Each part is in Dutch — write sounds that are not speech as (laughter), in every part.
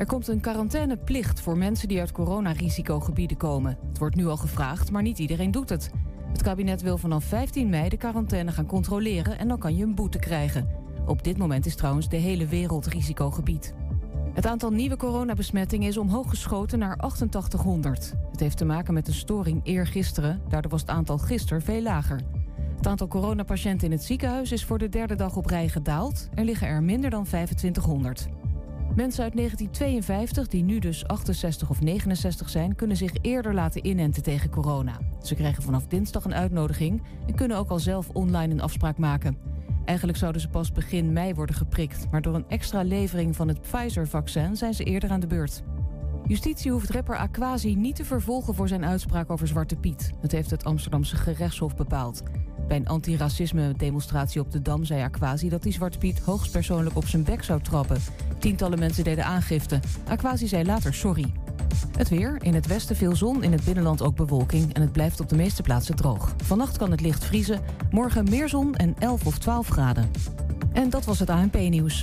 Er komt een quarantaineplicht voor mensen die uit coronarisicogebieden komen. Het wordt nu al gevraagd, maar niet iedereen doet het. Het kabinet wil vanaf 15 mei de quarantaine gaan controleren en dan kan je een boete krijgen. Op dit moment is trouwens de hele wereld risicogebied. Het aantal nieuwe coronabesmettingen is omhoog geschoten naar 8800. Het heeft te maken met een storing eergisteren. Daardoor was het aantal gisteren veel lager. Het aantal coronapatiënten in het ziekenhuis is voor de derde dag op rij gedaald. Er liggen er minder dan 2500. Mensen uit 1952, die nu dus 68 of 69 zijn, kunnen zich eerder laten inenten tegen corona. Ze krijgen vanaf dinsdag een uitnodiging en kunnen ook al zelf online een afspraak maken. Eigenlijk zouden ze pas begin mei worden geprikt, maar door een extra levering van het Pfizer-vaccin zijn ze eerder aan de beurt. Justitie hoeft rapper Aquasi niet te vervolgen voor zijn uitspraak over Zwarte Piet. Dat heeft het Amsterdamse gerechtshof bepaald. Bij een antiracisme-demonstratie op de Dam zei Aquasi dat hij Zwarte Piet hoogstpersoonlijk op zijn bek zou trappen. Tientallen mensen deden aangifte. Aquasi zei later sorry. Het weer. In het westen veel zon, in het binnenland ook bewolking. En het blijft op de meeste plaatsen droog. Vannacht kan het licht vriezen. Morgen meer zon en 11 of 12 graden. En dat was het ANP-nieuws.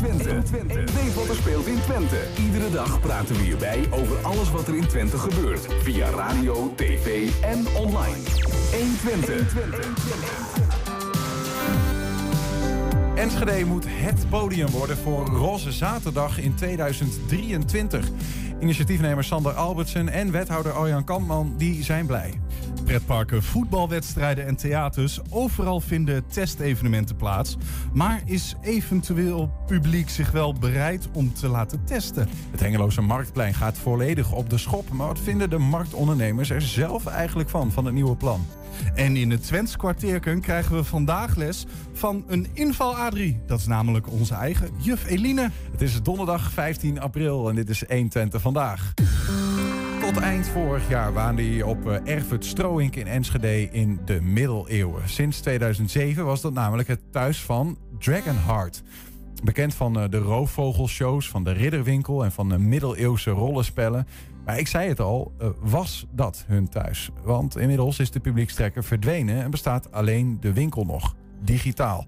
120. Weet wat er speelt in Twente. Iedere dag praten we hierbij over alles wat er in Twente gebeurt. Via radio, tv en online. 120. Enschede moet het podium worden voor Roze Zaterdag in 2023. Initiatiefnemer Sander Albertsen en wethouder Arjan Kampman die zijn blij. Pretparken, voetbalwedstrijden en theaters. Overal vinden testevenementen plaats. Maar is eventueel publiek zich wel bereid om te laten testen? Het Hengeloze Marktplein gaat volledig op de schop. Maar wat vinden de marktondernemers er zelf eigenlijk van, van het nieuwe plan? En in het Twents kwartierken krijgen we vandaag les van een inval Adrie. Dat is namelijk onze eigen juf Eline. Het is donderdag 15 april en dit is 120 vandaag. Tot eind vorig jaar waande hij op uh, Erfurt Stroink in Enschede in de middeleeuwen. Sinds 2007 was dat namelijk het thuis van Dragonheart. Bekend van uh, de roofvogelshows, van de ridderwinkel en van de middeleeuwse rollenspellen. Maar ik zei het al, uh, was dat hun thuis? Want inmiddels is de publiekstrekker verdwenen en bestaat alleen de winkel nog, digitaal.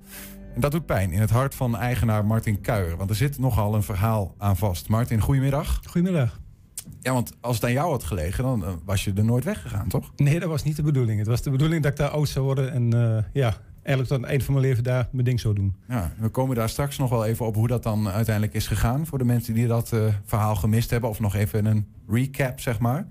En dat doet pijn in het hart van eigenaar Martin Kuijer. Want er zit nogal een verhaal aan vast. Martin, goedemiddag. Goedemiddag. Ja, want als het aan jou had gelegen, dan uh, was je er nooit weggegaan, toch? Nee, dat was niet de bedoeling. Het was de bedoeling dat ik daar oud zou worden en uh, ja, eigenlijk tot het eind van mijn leven daar mijn ding zou doen. Ja, we komen daar straks nog wel even op hoe dat dan uiteindelijk is gegaan. Voor de mensen die dat uh, verhaal gemist hebben. Of nog even een recap, zeg maar.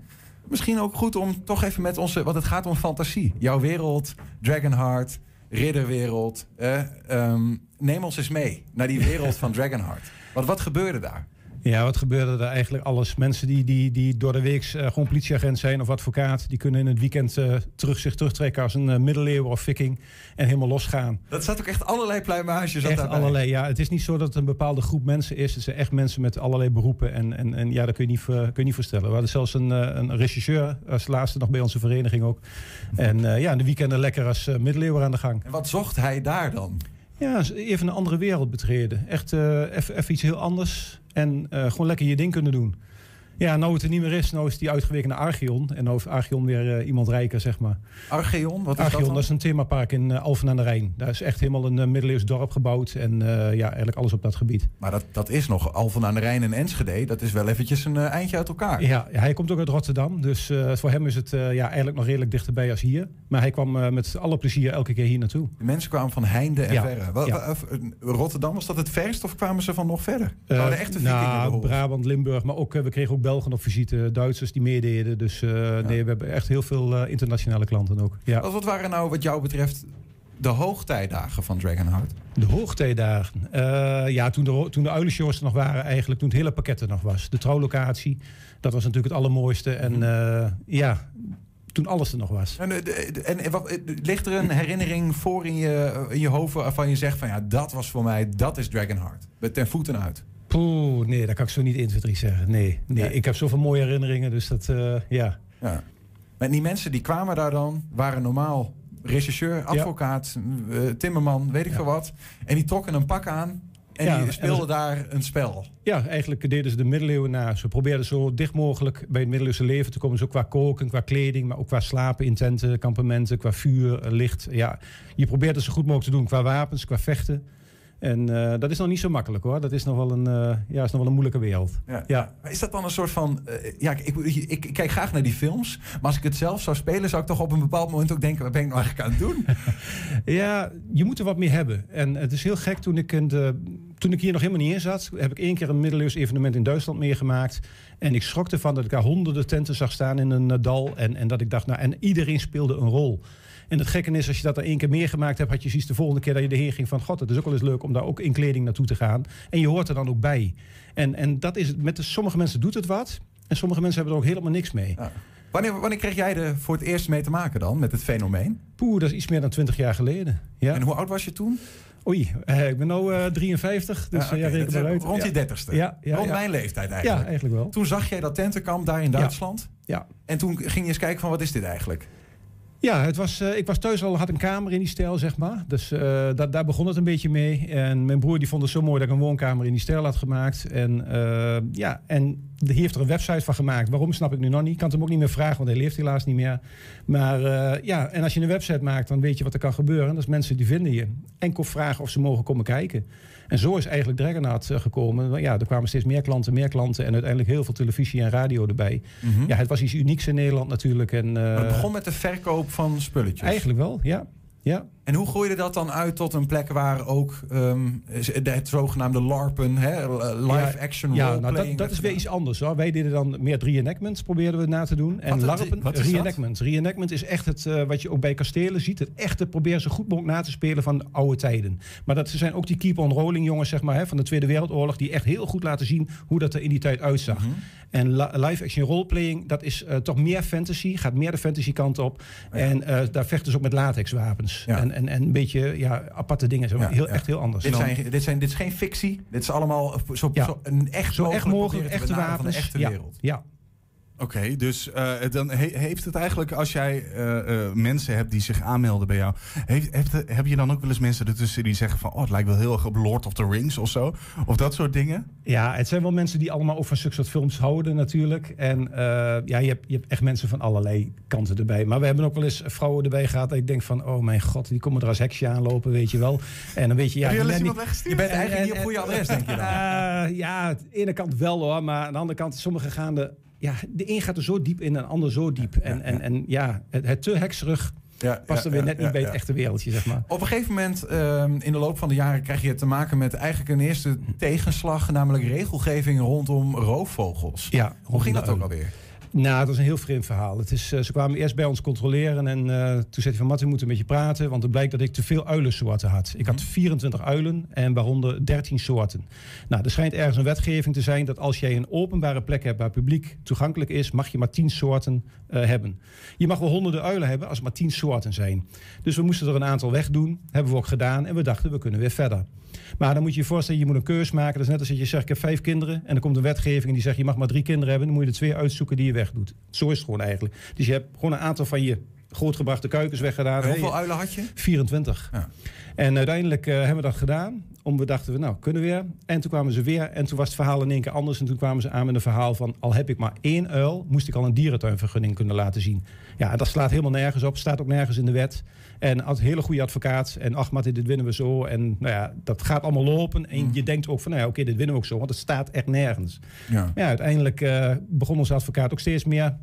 Misschien ook goed om toch even met onze... Want het gaat om fantasie. Jouw wereld, Dragonheart, ridderwereld. Eh, um, neem ons eens mee naar die wereld van (laughs) Dragonheart. Wat, wat gebeurde daar? Ja, wat gebeurde er eigenlijk alles? Mensen die, die, die door de week uh, gewoon politieagent zijn of advocaat, die kunnen in het weekend uh, terug, zich terugtrekken als een uh, middeleeuwer of viking en helemaal losgaan. Dat staat ook echt allerlei pluimages daarbij. allerlei, ja. Het is niet zo dat het een bepaalde groep mensen is. Het zijn echt mensen met allerlei beroepen en, en, en ja, dat kun je niet, kun je niet voorstellen. We hadden zelfs een, een regisseur als laatste nog bij onze vereniging ook. En ja, in de weekenden lekker als middeleeuwer aan de gang. En wat zocht hij daar dan? Ja, even een andere wereld betreden. Echt even iets heel anders. En uh, gewoon lekker je ding kunnen doen. Ja, nou het er niet meer is, nou is die uitgeweken naar Archeon. En nou heeft Archeon weer uh, iemand rijker, zeg maar. Archeon? Wat is Archeon, dat dan? dat is een themapark in uh, Alphen aan de Rijn. Daar is echt helemaal een uh, middeleeuws dorp gebouwd. En ja, eigenlijk alles op dat gebied. Maar dat, dat is nog Alphen aan de Rijn en Enschede. Dat is wel eventjes een eindje uit elkaar. Ja, hij komt ook uit Rotterdam. Dus voor hem is het ja, eigenlijk nog redelijk dichterbij als hier. Maar hij kwam met alle plezier elke keer hier naartoe. De mensen kwamen van heinde en Ja, verre. Ja. Rotterdam, was dat het verst of kwamen ze van nog verder? Uh, de echte vikingen nou. Brabant, Limburg, maar ook, eh, we kregen ook Belgen op visite, Duitsers die meededen. Dus eh, nee, we hebben echt heel veel eh, internationale klanten ook. Ja. Wat, wat waren nou wat jou betreft de hoogtijdagen van Dragonheart? De hoogtijdagen. Eh, ja, toen de, toen de uilenshows er nog waren eigenlijk, toen het hele pakket er nog was. De trouwlocatie, dat was natuurlijk het allermooiste. En eh, ja, toen alles er nog was. En, en, en wat, ligt er een herinnering voor in je, in je hoofd waarvan je zegt van ja, dat was voor mij, dat is Dragonheart. Met ten voeten uit. Poeh, nee, dat kan ik zo niet 1, 2, 3 zeggen. Nee, nee. Ik heb zoveel mooie herinneringen, dus dat, eh, ja. Ja. Maar die mensen die kwamen daar dan, waren normaal regisseur, advocaat, eh, timmerman, weet ik veel wat. En die trokken een pak aan en Ja, die en speelden daar een spel. Ja, eigenlijk deden ze de middeleeuwen na. Ze probeerden zo dicht mogelijk bij het middeleeuwse leven te komen. Zo qua koken, qua kleding, maar ook qua slapen in tenten, kampementen, qua vuur, licht. Ja, je probeert het zo goed mogelijk te doen qua wapens, qua vechten. En eh, dat is nog niet zo makkelijk hoor. Dat is nog wel een, eh, ja, is nog wel een moeilijke wereld. Ja. Ja. Is dat dan een soort van... eh, ja, ik, ik, ik kijk graag naar die films. Maar als ik het zelf zou spelen, zou ik toch op een bepaald moment ook denken... wat ben ik nou eigenlijk aan het doen? (laughs) Ja, je moet er wat meer hebben. En het is heel gek, toen ik, in de, toen ik hier nog helemaal niet in zat... heb ik één keer een middeleeuws evenement in Duitsland meegemaakt. En ik schrok ervan dat ik daar honderden tenten zag staan in een dal. En, en dat ik dacht, nou, en iedereen speelde een rol. En het gekke is, als je dat er één keer meegemaakt hebt... had je zoiets de volgende keer dat je erheen ging van... god, het is ook wel eens leuk om daar ook in kleding naartoe te gaan. En je hoort er dan ook bij. En, en dat is het. Met de, sommige mensen doet het wat... En sommige mensen hebben er ook helemaal niks mee. Ja. Wanneer, wanneer kreeg jij er voor het eerst mee te maken dan, met het fenomeen? Poeh, dat is iets meer dan twintig jaar geleden. Ja. En hoe oud was je toen? Oei, eh, ik ben nu eh 53, dus Ja, eh, ja, reken maar is uit. Rond ja. je dertigste. Ja, ja, Rond ja. mijn leeftijd Ja, eigenlijk. eigenlijk wel. Toen zag jij dat tentenkamp daar in Duitsland. Ja. En toen ging je eens kijken van wat is dit eigenlijk? Ja, het was, eh, ik was thuis al, had een kamer in die stijl, zeg maar. Dus eh, daar, begon het een beetje mee. En mijn broer die vond het zo mooi dat ik een woonkamer in die stijl had gemaakt. En eh, ja, en die heeft er een website van gemaakt. Waarom snap ik nu nog niet. Ik kan het hem ook niet meer vragen, want hij leeft helaas niet meer. Maar eh, ja, en als je een website maakt, dan weet je wat er kan gebeuren. Dat is mensen die vinden je. Enkel vragen of ze mogen komen kijken. En zo is eigenlijk Dragonaut eh, gekomen. Ja, er kwamen steeds meer klanten, meer klanten. En uiteindelijk heel veel televisie en radio erbij. Ja, het was iets unieks in Nederland natuurlijk. En, eh, Maar het begon met de verkoop van spulletjes. Eigenlijk wel, ja. ja. En hoe groeide dat dan uit tot een plek waar ook ehm, het zogenaamde LARPen, hè, live action Ja, roleplaying nou, dat, dat is weer iets anders. Hoor. Wij deden dan meer reenactments, probeerden we na te doen. En Wat- LARPen, wat dat? reenactment. Is echt het, eh, wat je ook bij kastelen ziet. Het echte proberen zo goed mogelijk na te spelen van de oude tijden. Maar dat zijn ook die keep on rolling jongens zeg maar, hè, van de Tweede Wereldoorlog... die echt heel goed laten zien hoe dat er in die tijd uitzag. Mhm. En live action roleplaying, dat is eh, toch meer fantasy. Gaat meer de fantasy kant op. En eh, daar vechten ze ook met latexwapens. Ja. En, en, en een beetje ja, aparte dingen. Ja, heel, ja. Echt heel anders. Dit, Dan- zijn, dit, zijn, dit is geen fictie. Dit is allemaal zo, Ja. zo een echt zo echt mogelijk, proberen te echte wapens. van de echte wereld. Ja, Oké, dus eh, dan he- heeft het eigenlijk, als jij eh, eh, mensen hebt die zich aanmelden bij jou, heeft, heb je dan ook wel eens mensen ertussen die zeggen van, oh, het lijkt wel heel erg op Lord of the Rings of zo? Of dat soort dingen? Ja, het zijn wel mensen die allemaal ook van zulke soort films houden natuurlijk. En ja, je hebt, je hebt echt mensen van allerlei kanten erbij. Maar we hebben ook wel eens vrouwen erbij gehad dat ik denk van... oh mijn god, die komen er als heksje aanlopen, weet je wel. En dan weet je... Ja, je bent En- eigenlijk en- niet op goede adres, denk je dan. Ja, aan de ene kant wel hoor, maar aan de andere kant, sommige gaan de... Ja, de een gaat er zo diep in en de ander zo diep. En, en, en ja, het, het te hekserig Ja, past ja, er weer ja, net niet bij het echte wereldje, zeg maar. Op een gegeven moment ehm, in de loop van de jaren krijg je te maken met eigenlijk een eerste tegenslag, namelijk regelgeving rondom roofvogels. Ja, Hoe ging dat ook alweer? Nou, dat is een heel vreemd verhaal. Het is, eh, ze kwamen eerst bij ons controleren en eh, toen zei hij van... Matt, we moeten met je praten, want het blijkt dat ik te veel uilensoorten had. Ik had 24 uilen en waaronder 13 soorten. Nou, er schijnt ergens een wetgeving te zijn dat als jij een openbare plek hebt... waar publiek toegankelijk is, mag je maar 10 soorten eh, hebben. Je mag wel honderden uilen hebben als er maar 10 soorten zijn. Dus we moesten er een aantal wegdoen, hebben we ook gedaan... en we dachten, we kunnen weer verder. Maar dan moet je je voorstellen, je moet een keus maken. Dat is net als dat je zegt, ik heb vijf kinderen. En dan komt een wetgeving en die zegt, je mag maar drie kinderen hebben. Dan moet je er twee uitzoeken die je wegdoet. Zo is het gewoon eigenlijk. Dus je hebt gewoon een aantal van je grootgebrachte kuikens weggedaan. En hoeveel uilen had je? 24. Ja. En uiteindelijk eh, hebben we dat gedaan. Om we dachten we, nou, kunnen we weer. En toen kwamen ze weer. En toen was het verhaal in één keer anders. En toen kwamen ze aan met een verhaal van... al heb ik maar één uil, moest ik al een dierentuinvergunning kunnen laten zien. Ja, dat slaat helemaal nergens op. Staat ook nergens in de wet. En als een hele goede advocaat. En ach, Martin, dit winnen we zo. En nou ja, dat gaat allemaal lopen. En je denkt ook van, nou ja, oké, dit winnen we ook zo. Want het staat echt nergens. Ja. Maar ja, uiteindelijk eh, begon onze advocaat ook steeds meer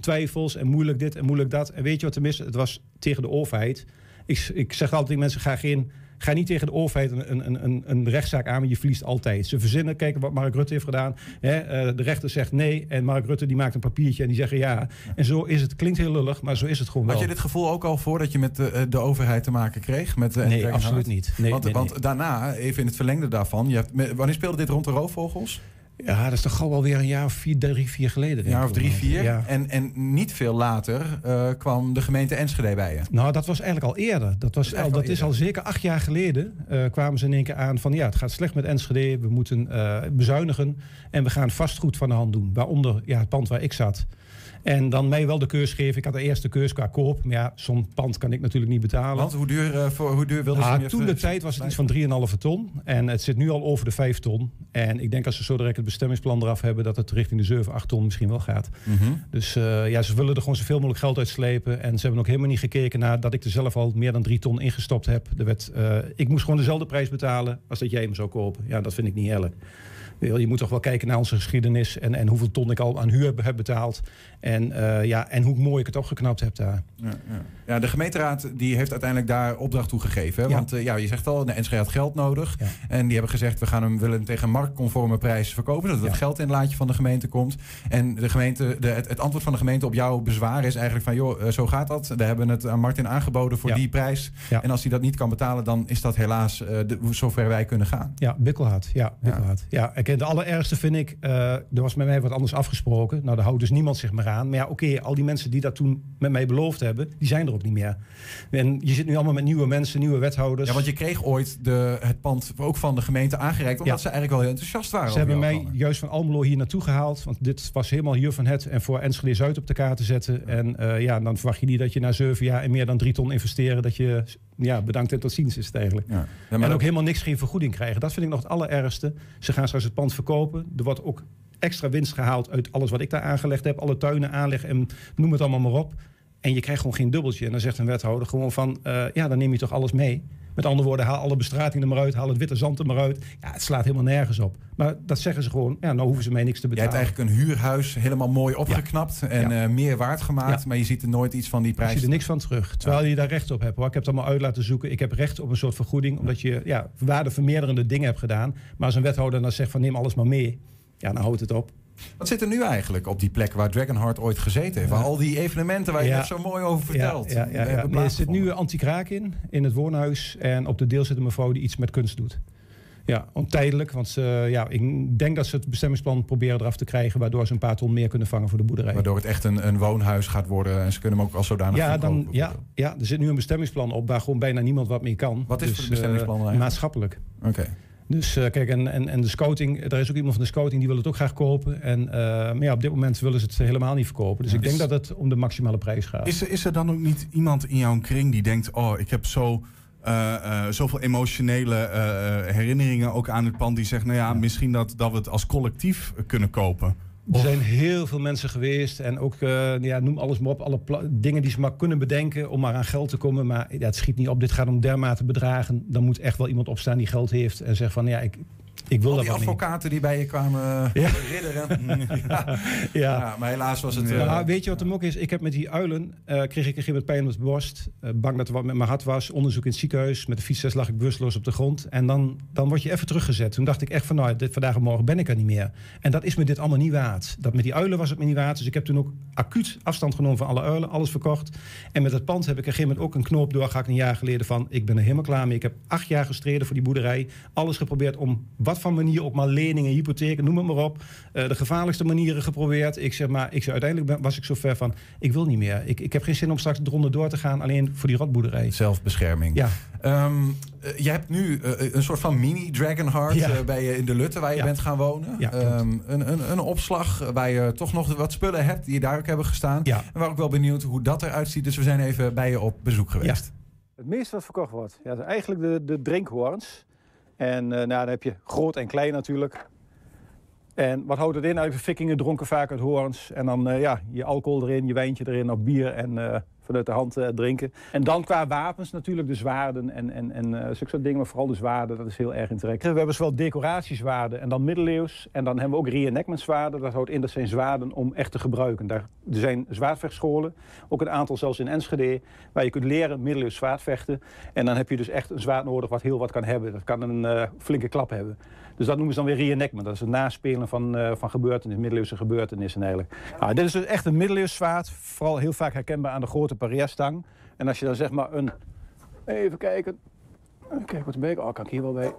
twijfels en moeilijk dit en moeilijk dat. En weet je wat er mis? Het was tegen de overheid. Ik, ik zeg altijd tegen mensen, ga, geen, ga niet tegen de overheid een, een, een, een rechtszaak aan, want je verliest altijd. Ze verzinnen, kijken wat Mark Rutte heeft gedaan. Hè, eh, de rechter zegt nee en Mark Rutte die maakt een papiertje en die zeggen ja. En zo is het. Klinkt heel lullig, maar zo is het gewoon Had wel. je dit gevoel ook al voordat je met de, eh, de overheid te maken kreeg? Met, eh, Nee, absoluut niet. Nee, want, nee, want daarna, even in het verlengde daarvan, je hebt, wanneer speelde dit rond de roofvogels? Ja, dat is toch gauw alweer een jaar of vier, drie, vier geleden. Een jaar of drie, vier. Ja. En, en niet veel later eh, kwam de gemeente Enschede bij je. Nou, dat was eigenlijk al eerder. Dat, was is al, dat is al zeker acht jaar geleden. eh, kwamen ze in één keer aan van ja, het gaat slecht met Enschede. We moeten eh, bezuinigen. En we gaan vastgoed van de hand doen. Waaronder ja, het pand waar ik zat. En dan mij wel de keus geven. Ik had de eerste keus qua koop. Maar ja, zo'n pand kan ik natuurlijk niet betalen. Want hoe duur, eh, voor, hoe duur wilden ze Ah, je toen de even- tijd was het iets van 3,5 ton. En het zit nu al over de 5 ton. En ik denk als ze zo direct het bestemmingsplan eraf hebben... dat het richting de 7, 8 ton misschien wel gaat. Mhm. Dus eh, ja, ze willen er gewoon zoveel mogelijk geld uitslepen. En ze hebben ook helemaal niet gekeken naar dat ik er zelf al meer dan 3 ton ingestopt heb. Er werd, eh, ik moest gewoon dezelfde prijs betalen als dat jij hem zou kopen. Ja, dat vind ik niet eerlijk. Je moet toch wel kijken naar onze geschiedenis en, en hoeveel ton ik al aan huur heb betaald. En, eh, ja, en hoe mooi ik het opgeknapt heb daar. Ja, ja. ja, de gemeenteraad die heeft uiteindelijk daar opdracht toe gegeven. hè? Ja. Want eh, ja, je zegt al, de Enschede had geld nodig. En die hebben gezegd, we gaan hem willen tegen marktconforme prijs verkopen. Zodat Ja. het geld in het laadje van de gemeente komt. En de gemeente, de, het, het antwoord van de gemeente op jouw bezwaar is eigenlijk van... joh, eh, zo gaat dat. We hebben het aan Martin aangeboden voor die prijs. En als hij dat niet kan betalen, dan is dat helaas de, zover wij kunnen gaan. Ja, bikkelhard. Ja, bikkelhard. Ja. ik, de allerergste vind ik, eh, er was met mij wat anders afgesproken. Nou, daar houdt dus niemand zich meer aan. Maar ja, oké, al die mensen die dat toen met mij beloofd hebben, die zijn er ook niet meer. En je zit nu allemaal met nieuwe mensen, nieuwe wethouders. Ja, want je kreeg ooit de, het pand ook van de gemeente aangereikt... omdat Ja. ze eigenlijk wel heel enthousiast waren. Ze hebben mij plannen. juist van Almelo hier naartoe gehaald. Want dit was helemaal hier van het. En voor Enschede Zuid op de kaart te zetten. En eh, ja, dan verwacht je niet dat je na zeven jaar en meer dan drie ton investeren. Dat je ja, bedankt en tot ziens is het eigenlijk. Ja. En ook helemaal niks geen vergoeding krijgen. Dat vind ik nog het allerergste. Ze gaan straks het pand verkopen. Er wordt ook extra winst gehaald uit alles wat ik daar aangelegd heb. Alle tuinen aanleg en noem het allemaal maar op. En je krijgt gewoon geen dubbeltje. En dan zegt een wethouder gewoon van... eh, ja, dan neem je toch alles mee. Met andere woorden, haal alle bestrating er maar uit. Haal het witte zand er maar uit. Ja, het slaat helemaal nergens op. Maar dat zeggen ze gewoon. Ja, nou hoeven ze mij niks te Jij hebt betalen. eigenlijk een huurhuis helemaal mooi opgeknapt en Ja. eh, meer waard gemaakt. Ja. Maar je ziet er nooit iets van die prijs. zie er niks van terug. Terwijl je daar recht op hebt. Hoor. Ik heb het allemaal uit laten zoeken. Ik heb recht op een soort vergoeding. Omdat je ja, waardevermeerderende dingen hebt gedaan. Maar als een wethouder dan zegt van neem alles maar mee. Ja, dan houdt het op. Wat zit er nu eigenlijk op die plek waar Dragonheart ooit gezeten heeft? Waar al die evenementen waar je net zo mooi over vertelt. Ja, ja, Nee, er zit nu plaatsgevonden. anti-kraak in, in het woonhuis. En op de deel zit een mevrouw die iets met kunst doet. Ja, ontijdelijk. Want ze, ja, ik denk dat ze het bestemmingsplan proberen eraf te krijgen... waardoor ze een paar ton meer kunnen vangen voor de boerderij. Waardoor het echt een, een woonhuis gaat worden. En ze kunnen hem ook als zodanig Ja, dan, ja, ja, er zit nu een bestemmingsplan op waar gewoon bijna niemand wat mee kan. Wat is Dus, voor het bestemmingsplan eh, eigenlijk? maatschappelijk. Oké. Dus eh, kijk, en, en, en de scouting, er is ook iemand van de scouting die wil het ook graag kopen. En, eh, maar ja, op dit moment willen ze het helemaal niet verkopen. Dus ik denk dat het om de maximale prijs gaat. Is er, is er dan ook niet iemand in jouw kring die denkt: Oh, ik heb zo. eh, zoveel emotionele herinneringen ook aan het pand. Die zegt: Nou ja, misschien dat, dat we het als collectief kunnen kopen. Er zijn heel veel mensen geweest en ook, eh, ja, noem alles maar op, alle dingen die ze maar kunnen bedenken om maar aan geld te komen. Maar ja, het schiet niet op, dit gaat om dermate bedragen. Dan moet echt wel iemand opstaan die geld heeft en zegt van ja, ik, ik wil Al dat niet. advocaten die bij je kwamen Ja. ja. ridderen. ja. (laughs) Ja. Ja, maar helaas was het... Ja, eh, weet je wat de mok is? Ik heb met die uilen, eh, kreeg ik een gegeven pijn op de borst. Eh, bang dat er wat met mijn hart was. Onderzoek in het ziekenhuis. Met de fietsles lag ik bewusteloos op de grond. En dan, dan word je even teruggezet. Toen dacht ik echt van, nou, dit, vandaag en morgen ben ik er niet meer. En dat is me dit allemaal niet waard. Dat met die uilen was het me niet waard. Dus ik heb toen ook acuut afstand genomen van alle uilen. Alles verkocht. En met het pand heb ik op een gegeven moment ook een knoop doorgehakt een jaar geleden van... ik ben er helemaal klaar mee. Ik heb acht jaar gestreden voor die boerderij. Alles geprobeerd om wat van manier ook maar leningen, hypotheken, noem het maar op. Eh, de gevaarlijkste manieren geprobeerd. Ik zeg maar, ik zeg, uiteindelijk ben- was ik zo ver van, ik wil niet meer. Ik, ik heb geen zin om straks eronder door te gaan, alleen voor die rotboerderij. Zelfbescherming. Ja, Ehm, eh, je hebt nu eh, een soort van mini Dragonheart Ja. bij je in de Lutte waar je Ja. bent gaan wonen. Ja. Ehm, een, een, een opslag waar je toch nog wat spullen hebt die daar ook hebben gestaan. ja. En waar ik wel benieuwd hoe dat eruit ziet. Dus we zijn even bij je op bezoek geweest. Het meeste wat verkocht wordt, ja, eigenlijk de, de drinkhoorns. En eh, nou, dan heb je groot en klein natuurlijk. En wat houdt het in? Eigenlijk vikingen dronken vaak uit hoorns. En dan eh, ja, je alcohol erin, je wijntje erin, op bier en eh, vanuit de hand eh, drinken. En dan qua wapens natuurlijk de zwaarden en, en, en zulke soort dingen. Maar vooral de zwaarden, dat is heel erg in trek. We hebben zowel decoratiezwaarden en dan middeleeuws. En dan hebben we ook reenactment zwaarden. Dat houdt in, dat zijn zwaarden om echt te gebruiken. Daar, er zijn zwaardvechtscholen, ook een aantal zelfs in Enschede... waar je kunt leren middeleeuws zwaardvechten. En dan heb je dus echt een zwaard nodig wat heel wat kan hebben. Dat kan een eh, flinke klap hebben. Dus dat noemen ze dan weer reenactment. Dat is het naspelen van, eh van gebeurtenissen, middeleeuwse gebeurtenissen eigenlijk. Nou, dit is dus echt een middeleeuws zwaard. Vooral heel vaak herkenbaar aan de grote parierstang. En als je dan zeg maar een... Even kijken. Kijk wat ben ik... Oh, kan ik hier wel bij.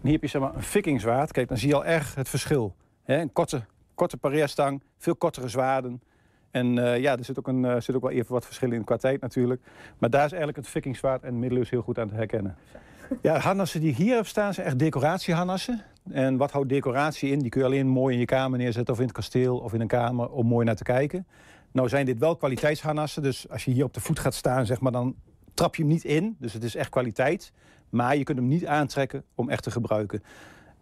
Hier heb je zeg maar een. Kijk, dan zie je al erg het verschil. Hè, een korte, korte pareerstang, veel kortere zwaarden. En eh, ja, er zit ook, een, uh, zit ook wel even wat verschil in qua tijd natuurlijk. Maar daar is eigenlijk het vikingzwaard en middeleeuws heel goed aan te herkennen. Ja, harnassen die hier staan zijn echt decoratieharnassen. En wat houdt decoratie in? Die kun je alleen mooi in je kamer neerzetten of in het kasteel of in een kamer om mooi naar te kijken. Nou zijn dit wel kwaliteitsharnassen, dus als je hier op de voet gaat staan, zeg maar, dan trap je hem niet in. Dus het is echt kwaliteit. Maar je kunt hem niet aantrekken om echt te gebruiken.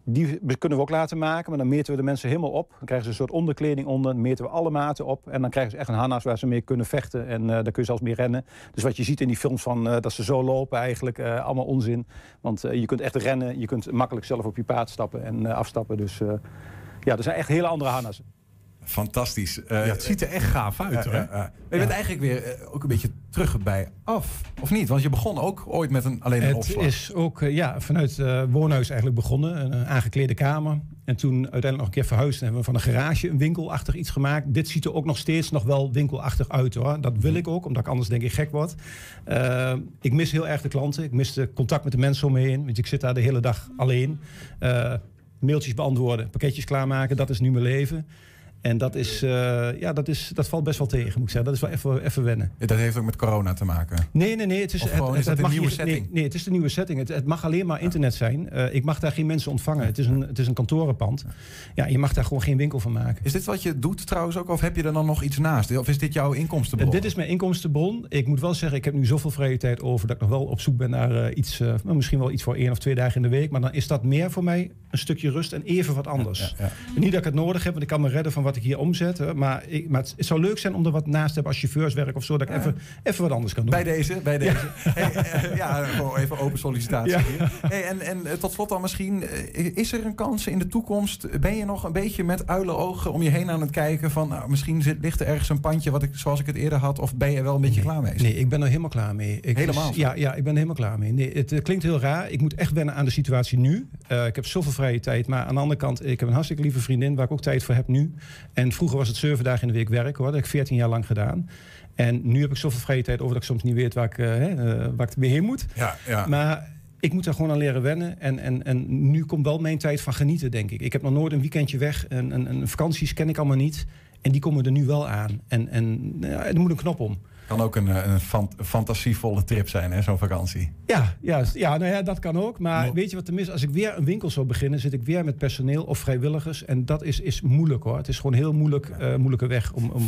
Die kunnen we ook laten maken, maar dan meten we de mensen helemaal op. Dan krijgen ze een soort onderkleding onder, dan meten we alle maten op. En dan krijgen ze echt een harnas waar ze mee kunnen vechten. En uh, dan kun je zelfs mee rennen. Dus wat je ziet in die films van uh, dat ze zo lopen eigenlijk, uh, allemaal onzin. Want je kunt echt rennen, je kunt makkelijk zelf op je paard stappen en afstappen. Dus ja, er zijn echt hele andere harnassen. Fantastisch. ja, het ziet er echt gaaf uit hoor. je bent eigenlijk weer ook een beetje terug bij af, of niet? Want je begon ook ooit met een, alleen een het opslag. Het is ook ja, vanuit uh, woonhuis eigenlijk begonnen. Een aangeklede kamer. En toen uiteindelijk nog een keer verhuisd. En hebben we van een garage een winkelachtig iets gemaakt. Dit ziet er ook nog steeds nog wel winkelachtig uit hoor. Dat wil ik ook, omdat ik anders denk ik gek word. Uh, ik mis heel erg de klanten. Ik mis de contact met de mensen om me heen. Want ik zit daar de hele dag alleen. Uh, mailtjes beantwoorden, pakketjes klaarmaken. Dat is nu mijn leven. En dat, is, uh, ja, dat, is, dat valt best wel tegen, moet ik zeggen. Dat is wel even, even wennen. Dat heeft ook met corona te maken? Nee, nee, nee. Het is, gewoon, het, is het, het een nieuwe setting? Nee, nee, het is de nieuwe setting. Het, het mag alleen maar internet zijn. Uh, ik mag daar geen mensen ontvangen. Het is, een, het is een kantorenpand. Ja, je mag daar gewoon geen winkel van maken. Is dit wat je doet trouwens ook? Of heb je er dan nog iets naast? Of is dit jouw inkomstenbron? Uh, dit is mijn inkomstenbron. Ik moet wel zeggen, ik heb nu zoveel vrije tijd over... dat ik nog wel op zoek ben naar iets... misschien wel iets voor één of twee dagen in de week. Maar dan is dat meer voor mij een stukje rust en even wat anders. Ja, ja, ja. Niet dat ik het nodig heb, want ik kan me redden van wat ik hier omzet. Maar, ik, maar het, het, zou leuk zijn om er wat naast te hebben als chauffeurswerk of zo. Dat ik even, even wat anders kan doen. Bij deze, bij deze. Ja, hey, ja gewoon even open sollicitatie. Hier. Hey, en, en uh, tot slot dan misschien, uh, is er een kans in de toekomst? Ben je nog een beetje met uilenogen om je heen aan het kijken van nou, misschien zit, ligt er ergens een pandje wat ik, zoals ik het eerder had? Of ben je wel een beetje nee, klaar mee? Nee, ik ben er helemaal klaar mee. Ik, helemaal? Ja, ja, ik ben er helemaal klaar mee. Nee, het klinkt heel raar. Ik moet echt wennen aan de situatie nu. ik heb zoveel vrije tijd. Maar aan de andere kant, ik heb een hartstikke lieve vriendin waar ik ook tijd voor heb nu. En vroeger was het zeven dagen in de week werken hoor. Dat heb ik 14 jaar lang gedaan. En nu heb ik zoveel vrije tijd over dat ik soms niet weet waar ik, uh, uh, waar ik weer heen moet. Ja, ja. Maar ik moet daar gewoon aan leren wennen. En, en, en nu komt wel mijn tijd van genieten, denk ik. Ik heb nog nooit een weekendje weg. En, en, en vakanties ken ik allemaal niet. En die komen er nu wel aan. En, en ja, er moet een knop om. Kan ook een, een fant fantasievolle trip zijn, hè, zo'n vakantie. Ja, ja, ja, nou ja, dat kan ook. Maar no. weet je wat er mis? Als ik weer een winkel zou beginnen, zit ik weer met personeel of vrijwilligers. En dat is, is moeilijk hoor. Het is gewoon een heel moeilijk, uh, moeilijke weg om, om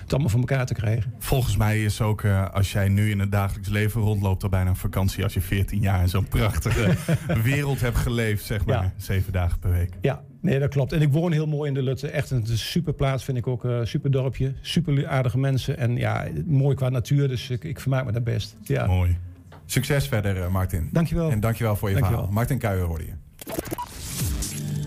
het allemaal voor elkaar te krijgen. Volgens mij is ook, uh, als jij nu in het dagelijks leven rondloopt, al bijna een vakantie als je 14 jaar in zo'n prachtige (laughs) wereld hebt geleefd, zeg maar. Ja. Zeven dagen per week. Ja, Nee, dat klopt. En ik woon heel mooi in de Lutte. Echt een super plaats vind ik ook. Uh, super dorpje. Super aardige mensen. En ja, mooi qua natuur. Dus ik, ik vermaak me daar best. Ja. Mooi. Succes verder, uh, Martin. Dankjewel. En dankjewel voor je dankjewel. verhaal. Martin Kuijer hoorde je.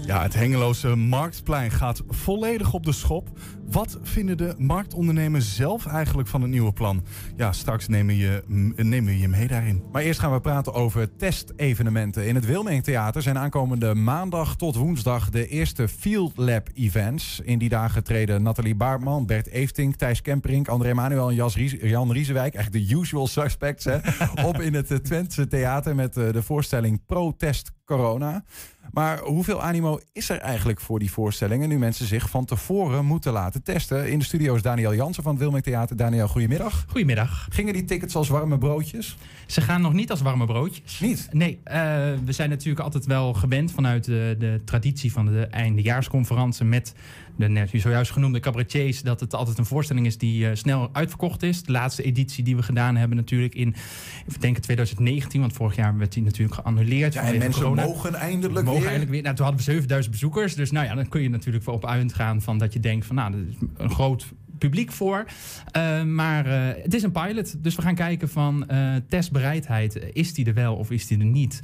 Ja, het Hengeloze Marktplein gaat volledig op de schop. Wat vinden de marktondernemers zelf eigenlijk van het nieuwe plan? Ja, straks nemen, je, nemen we je mee daarin. Maar eerst gaan we praten over testevenementen. In het Wilming Theater zijn aankomende maandag tot woensdag de eerste Field Lab events. In die dagen treden Nathalie Baartman, Bert Eefting, Thijs Kemperink, André Manuel en Jas Ries, Jan Riesewijk, eigenlijk de usual suspects, hè, (laughs) op in het Twentse Theater met de voorstelling Protest Corona. Maar hoeveel animo is er eigenlijk voor die voorstellingen nu mensen zich van tevoren moeten laten testen? In de studio is Daniel Jansen van het Wilming Theater. Daniel, goedemiddag. Goedemiddag. Gingen die tickets als warme broodjes? Ze gaan nog niet als warme broodjes. Niet? Nee, uh, we zijn natuurlijk altijd wel gewend vanuit de, de traditie van de eindejaarsconferentie met de net zojuist genoemde cabaretiers, dat het altijd een voorstelling is die uh, snel uitverkocht is. De laatste editie die we gedaan hebben natuurlijk in, ik denk 2019, want vorig jaar werd die natuurlijk geannuleerd. Ja, en mensen corona. mogen eindelijk mogen weer. Eindelijk weer. Nou, toen hadden we 7000 bezoekers, dus nou ja, dan kun je natuurlijk op uitgaan van dat je denkt van nou, dat is een groot publiek voor. Uh, maar uh, het is een pilot. Dus we gaan kijken van uh, testbereidheid. Is die er wel of is die er niet?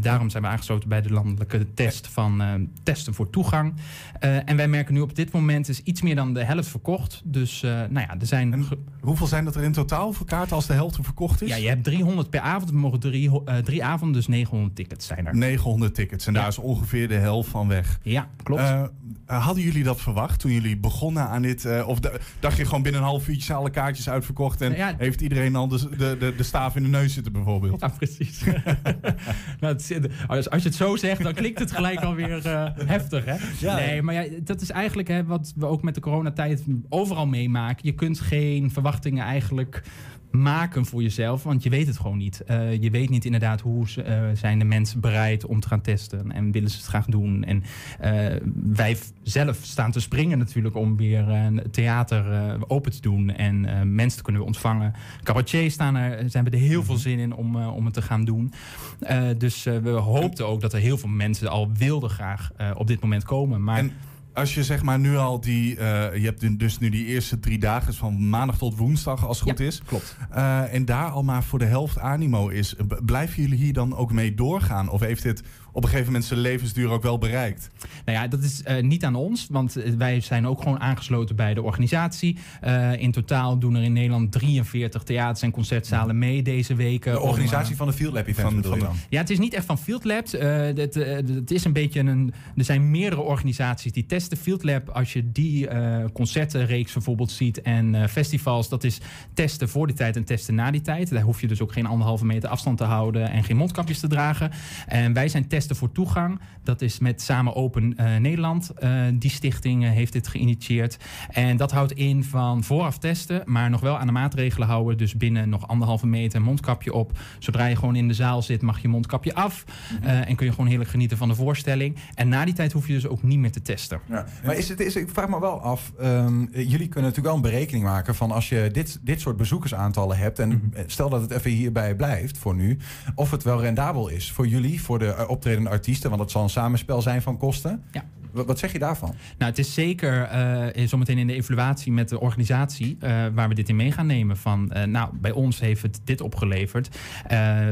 daarom zijn we aangesloten bij de landelijke test van testen voor toegang. en wij merken nu op dit moment is iets meer dan de helft verkocht. Dus nou ja, er zijn... En hoeveel zijn dat er in totaal voor kaarten als de helft verkocht is? Ja, je hebt 300 per avond. We mogen drie, drie avonden, dus 900 tickets zijn er. 900 tickets. En ja. daar is ongeveer de helft van weg. Ja, klopt. hadden jullie dat verwacht toen jullie begonnen aan dit of da- dacht je gewoon binnen een half uurtje zijn alle kaartjes uitverkocht en Ja. heeft iedereen al de, de, de, de staaf in de neus zitten bijvoorbeeld? Ja, precies. (laughs) nou, het zit- als, als je het zo zegt, dan klinkt het gelijk alweer eh heftig, hè? Ja. Nee, maar ja, dat is eigenlijk hè, wat we ook met de coronatijd overal meemaken. Je kunt geen verwachtingen eigenlijk maken voor jezelf, want je weet het gewoon niet. Eh, je weet niet inderdaad hoe ze, eh, zijn de mensen bereid om te gaan testen en willen ze het graag doen. En eh, wij zelf staan te springen natuurlijk om weer een theater open te doen en mensen te kunnen ontvangen. Cabaretiers staan er, zijn we er heel veel zin in om, om het te gaan doen. Dus we hoopten ook dat er heel veel mensen al wilden graag op dit moment komen. Maar En als je zeg maar nu al die, eh, je hebt dus nu die eerste drie dagen van maandag tot woensdag als het goed Ja, is. klopt. Eh, en daar al maar voor de helft animo is. Blijven jullie hier dan ook mee doorgaan? Of heeft dit op een gegeven moment zijn levensduur ook wel bereikt? Nou ja, dat is eh, niet aan ons, want eh, wij zijn ook gewoon aangesloten bij de organisatie. Eh, in totaal doen er in Nederland 43 theaters en concertzalen mee deze weken. De om, organisatie van de Field Lab Event van-? Ja, het is niet echt van Field Labs. Eh, het, het is een beetje een. Er zijn meerdere organisaties die testen. Field Lab, als je die eh, concertenreeks bijvoorbeeld ziet en eh, festivals, dat is testen voor die tijd en testen na die tijd. Daar hoef je dus ook geen anderhalve meter afstand te houden en geen mondkapjes te dragen. En wij zijn testen voor toegang. Dat is met Samen Open eh, Nederland. Eh, die stichting eh, heeft dit geïnitieerd. En dat houdt in van vooraf testen, maar nog wel aan de maatregelen houden. Dus binnen nog anderhalve meter mondkapje op. Zodra je gewoon in de zaal zit, mag je mondkapje af. Eh, en kun je gewoon heerlijk genieten van de voorstelling. En na die tijd hoef je dus ook niet meer te testen. Ja. Maar is het, is, ik vraag me wel af, ehm, jullie kunnen natuurlijk wel een berekening maken van als je dit, dit soort bezoekersaantallen hebt en Mhm. stel dat het even hierbij blijft voor nu, of het wel rendabel is voor jullie, voor de eh, optredende artiesten, want het zal een samenspel zijn van kosten. Ja. Wat, zeg je daarvan? Nou, het is zeker eh, zometeen in de evaluatie met de organisatie eh, waar we dit in mee gaan nemen. Van, eh, nou, bij ons heeft het dit opgeleverd.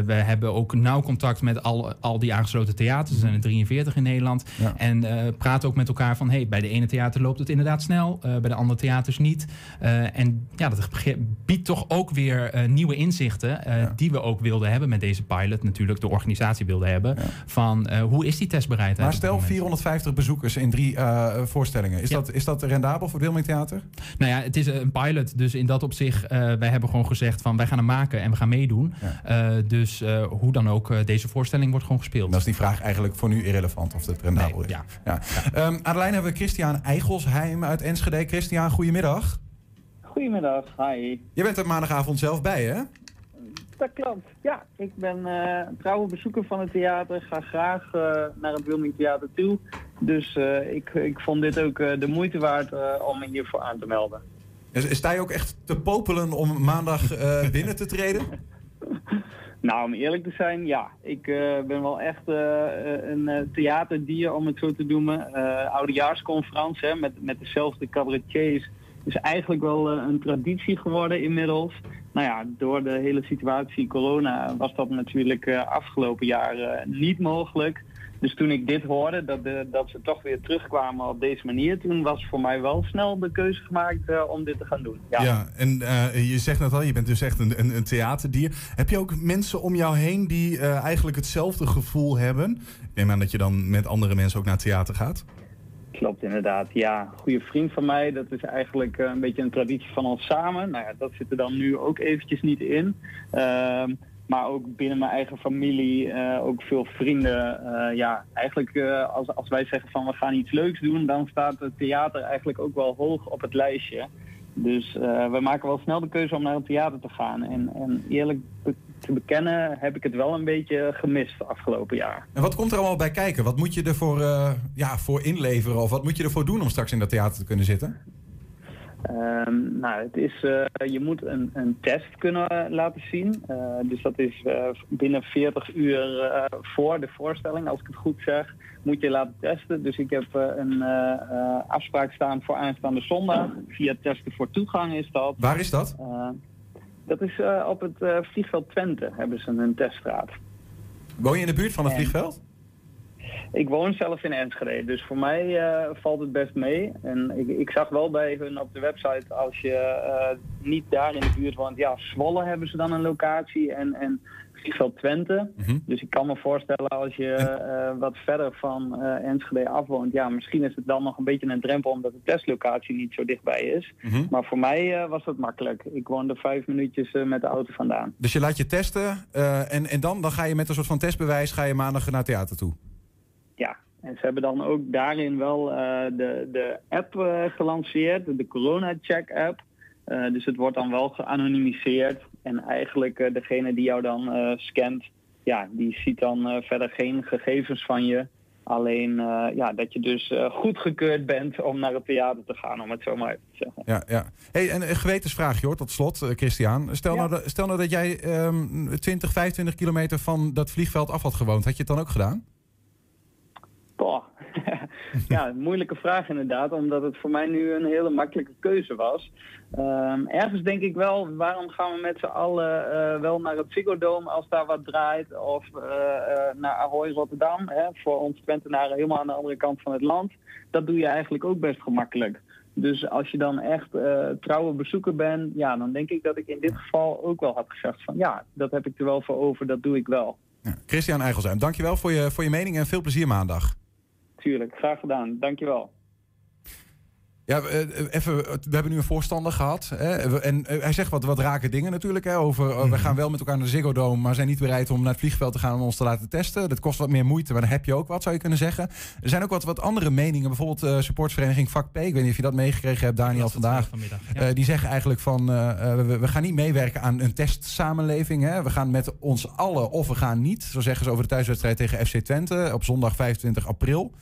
We hebben ook nauw contact met al, al die aangesloten theaters. Er zijn er 43 in Nederland. Ja. En praten ook met elkaar van, hey, bij de ene theater loopt het inderdaad snel, bij de andere theaters niet. En ja, dat biedt toch ook weer nieuwe inzichten Ja. die we ook wilden hebben met deze pilot. Natuurlijk de organisatie wilde hebben. Ja. Van, hoe is die testbereidheid? Maar stel moment? 450 bezoekers in drie eh, voorstellingen. Is, Ja. dat, is dat rendabel voor het Wilming Theater? Nou ja, het is een pilot. Dus in dat opzicht, eh wij hebben gewoon gezegd van wij gaan hem maken en we gaan meedoen. Ja. Eh, dus eh, hoe dan ook, eh, deze voorstelling wordt gewoon gespeeld. Dan is die vraag eigenlijk voor nu irrelevant of het rendabel Nee, is. ja. Ja. Ehm, aan de lijn hebben we Christian Eigelsheim uit Enschede. Christian, goedemiddag. Goedemiddag, hi. Je bent er maandagavond zelf bij, hè? Dat klopt. Ja, ik ben eh, een trouwe bezoeker van het theater. Ga graag eh, naar het Wilming Theater toe. Dus eh, ik, ik vond dit ook de moeite waard om me hiervoor aan te melden. Is- Sta je ook echt te popelen om maandag (laughs) binnen te treden? Nou, om eerlijk te zijn, ja. Ik ben wel echt een theaterdier, om het zo te noemen. Oudejaarsconferentie hè, met, met dezelfde cabaretiers is eigenlijk wel een traditie geworden inmiddels. Nou ja, door de hele situatie corona was dat natuurlijk eh, afgelopen jaar eh, niet mogelijk. Dus toen ik dit hoorde, dat, dat ze toch weer terugkwamen op deze manier, toen was voor mij wel snel de keuze gemaakt eh, om dit te gaan doen. Ja, en eh, je zegt net al, je bent dus echt een, een, een theaterdier. Heb je ook mensen om jou heen die eigenlijk hetzelfde gevoel hebben? Ik neem dat je dan met andere mensen ook naar theater gaat. Klopt inderdaad, ja. Goede vriend van mij, dat is eigenlijk eh, een beetje een traditie van ons samen. Nou ja, dat zit er dan nu ook eventjes niet in. Ehm, maar ook binnen mijn eigen familie, eh, ook veel vrienden. Eh, ja, eigenlijk als, als wij zeggen van we gaan iets leuks doen, dan staat het theater eigenlijk ook wel hoog op het lijstje. Dus we maken wel snel de keuze om naar het theater te gaan. En, en eerlijk te bekennen heb ik het wel een beetje gemist afgelopen jaar. En wat komt er allemaal bij kijken? Wat moet je ervoor eh, ja, voor inleveren? Of wat moet je ervoor doen om straks in dat theater te kunnen zitten? Ehm, nou, het is, eh, je moet een, een test kunnen laten zien. Eh, dus dat is binnen 40 uur voor de voorstelling, als ik het goed zeg, moet je laten testen. Dus ik heb een afspraak staan voor aanstaande zondag. Via testen voor toegang is dat. Waar is dat? Dat is eh, op het eh, vliegveld Twente, hebben ze een teststraat. Woon je in de buurt van het En- vliegveld? Ik woon zelf in Enschede, dus voor mij eh, valt het best mee. En ik, ik zag wel bij hun op de website, als je niet daar in de buurt woont, ja, Zwolle hebben ze dan een locatie en, en vliegveld Twente. Mhm. Dus ik kan me voorstellen als je eh, wat verder van eh, Enschede afwoont, ja, misschien is het dan nog een beetje een drempel omdat de testlocatie niet zo dichtbij is. Mhm. Maar voor mij eh, was dat makkelijk. Ik woonde vijf minuutjes met de auto vandaan. Dus je laat je testen en, en dan, dan ga je met een soort van testbewijs ga je maandag naar het theater toe. Ja, en ze hebben dan ook daarin wel de, de app gelanceerd, de Corona Check app. Eh, dus het wordt dan wel geanonimiseerd. En eigenlijk eh, degene die jou dan eh, scant, ja, die ziet dan eh, verder geen gegevens van je. Alleen ja, dat je dus eh, goedgekeurd bent om naar het theater te gaan, om het zo maar even te zeggen. Ja, ja. Hey, en een gewetensvraagje hoor, tot slot, Christian. Stel, nou, dat- stel nou dat jij ehm 20, 25 kilometer van dat vliegveld af had gewoond. Had je het dan ook gedaan? Boah. (laughs) ja, een moeilijke vraag inderdaad, omdat het voor mij nu een hele makkelijke keuze was. Ehm, ergens denk ik wel, waarom gaan we met z'n allen eh, wel naar het Ziggo Dome als daar wat draait? Of eh, eh, naar Ahoy Rotterdam, hè, voor ons Twentenaren helemaal aan de andere kant van het land. Dat doe je eigenlijk ook best gemakkelijk. Dus als je dan echt eh, trouwe bezoeker bent, ja, dan denk ik dat ik in dit geval ook wel had gezegd van ja, dat heb ik er wel voor over, dat doe ik wel. Christian Eigelsheim, dankjewel voor je, voor je mening en veel plezier maandag. Tuurlijk, graag gedaan. Dankjewel. Ja, eh, even, we hebben nu een voorstander gehad. Hè, en eh, hij zegt wat, wat rake dingen natuurlijk. Hè, over, eh, we gaan wel met elkaar naar de Ziggo Dome, maar zijn niet bereid om naar het vliegveld te gaan om ons te laten testen. Dat kost wat meer moeite, maar dan heb je ook wat, zou je kunnen zeggen. Er zijn ook wat, wat andere meningen. Bijvoorbeeld eh supportsvereniging Vak P. Ik weet niet of je dat meegekregen hebt, Daniel, vandaag. vanmiddag. Ja. Die zeggen eigenlijk van, we, we gaan niet meewerken aan een testsamenleving. Hè. We gaan met ons allen of we gaan niet. Zo zeggen ze over de thuiswedstrijd tegen FC Twente op zondag 25 april.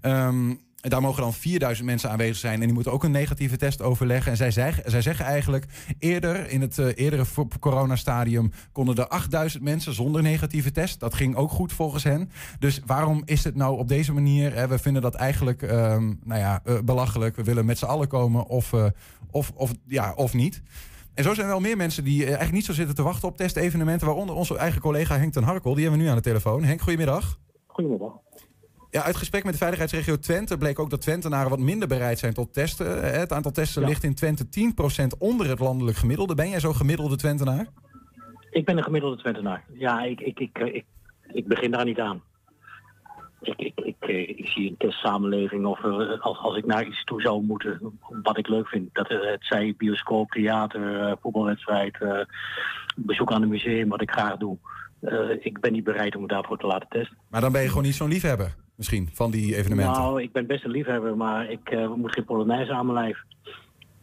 Ehm, en daar mogen dan 4000 mensen aanwezig zijn. En die moeten ook een negatieve test overleggen. En zij, zeggen- zij zeggen eigenlijk, eerder in het eh, eerdere coronastadium konden er 8000 mensen zonder negatieve test. Dat ging ook goed volgens hen. Dus waarom is het nou op deze manier? Hè? We vinden dat eigenlijk ehm, nou ja, eh, belachelijk. We willen met z'n allen komen of, eh, of, of, ja, of niet. En zo zijn er wel meer mensen die eigenlijk niet zo zitten te wachten op testevenementen. Waaronder onze eigen collega Henk ten Harkel. Die hebben we nu aan de telefoon. Henk, goedemiddag. Goedemiddag. Ja, uit gesprek met de veiligheidsregio Twente bleek ook dat Twentenaren wat minder bereid zijn tot testen. Eh, Het aantal testen Ja. ligt in Twente 10% onder het landelijk gemiddelde. Ben jij zo'n gemiddelde Twentenaar? Ik ben een gemiddelde Twentenaar. Ja, ik, ik, ik, eh, ik, ik begin daar niet aan. Ik, ik, ik, eh, ik zie een testsamenleving of als, als ik naar iets toe zou moeten, wat ik leuk vind. Dat het, zij bioscoop, theater, voetbalwedstrijd, bezoek aan een museum, wat ik graag doe. Eh, ik ben niet bereid om me daarvoor te laten testen. Maar dan ben je gewoon niet zo'n liefhebber, misschien, van die evenementen. Nou, ik ben best een liefhebber, maar ik eh, moet geen Polonaise aan mijn lijf.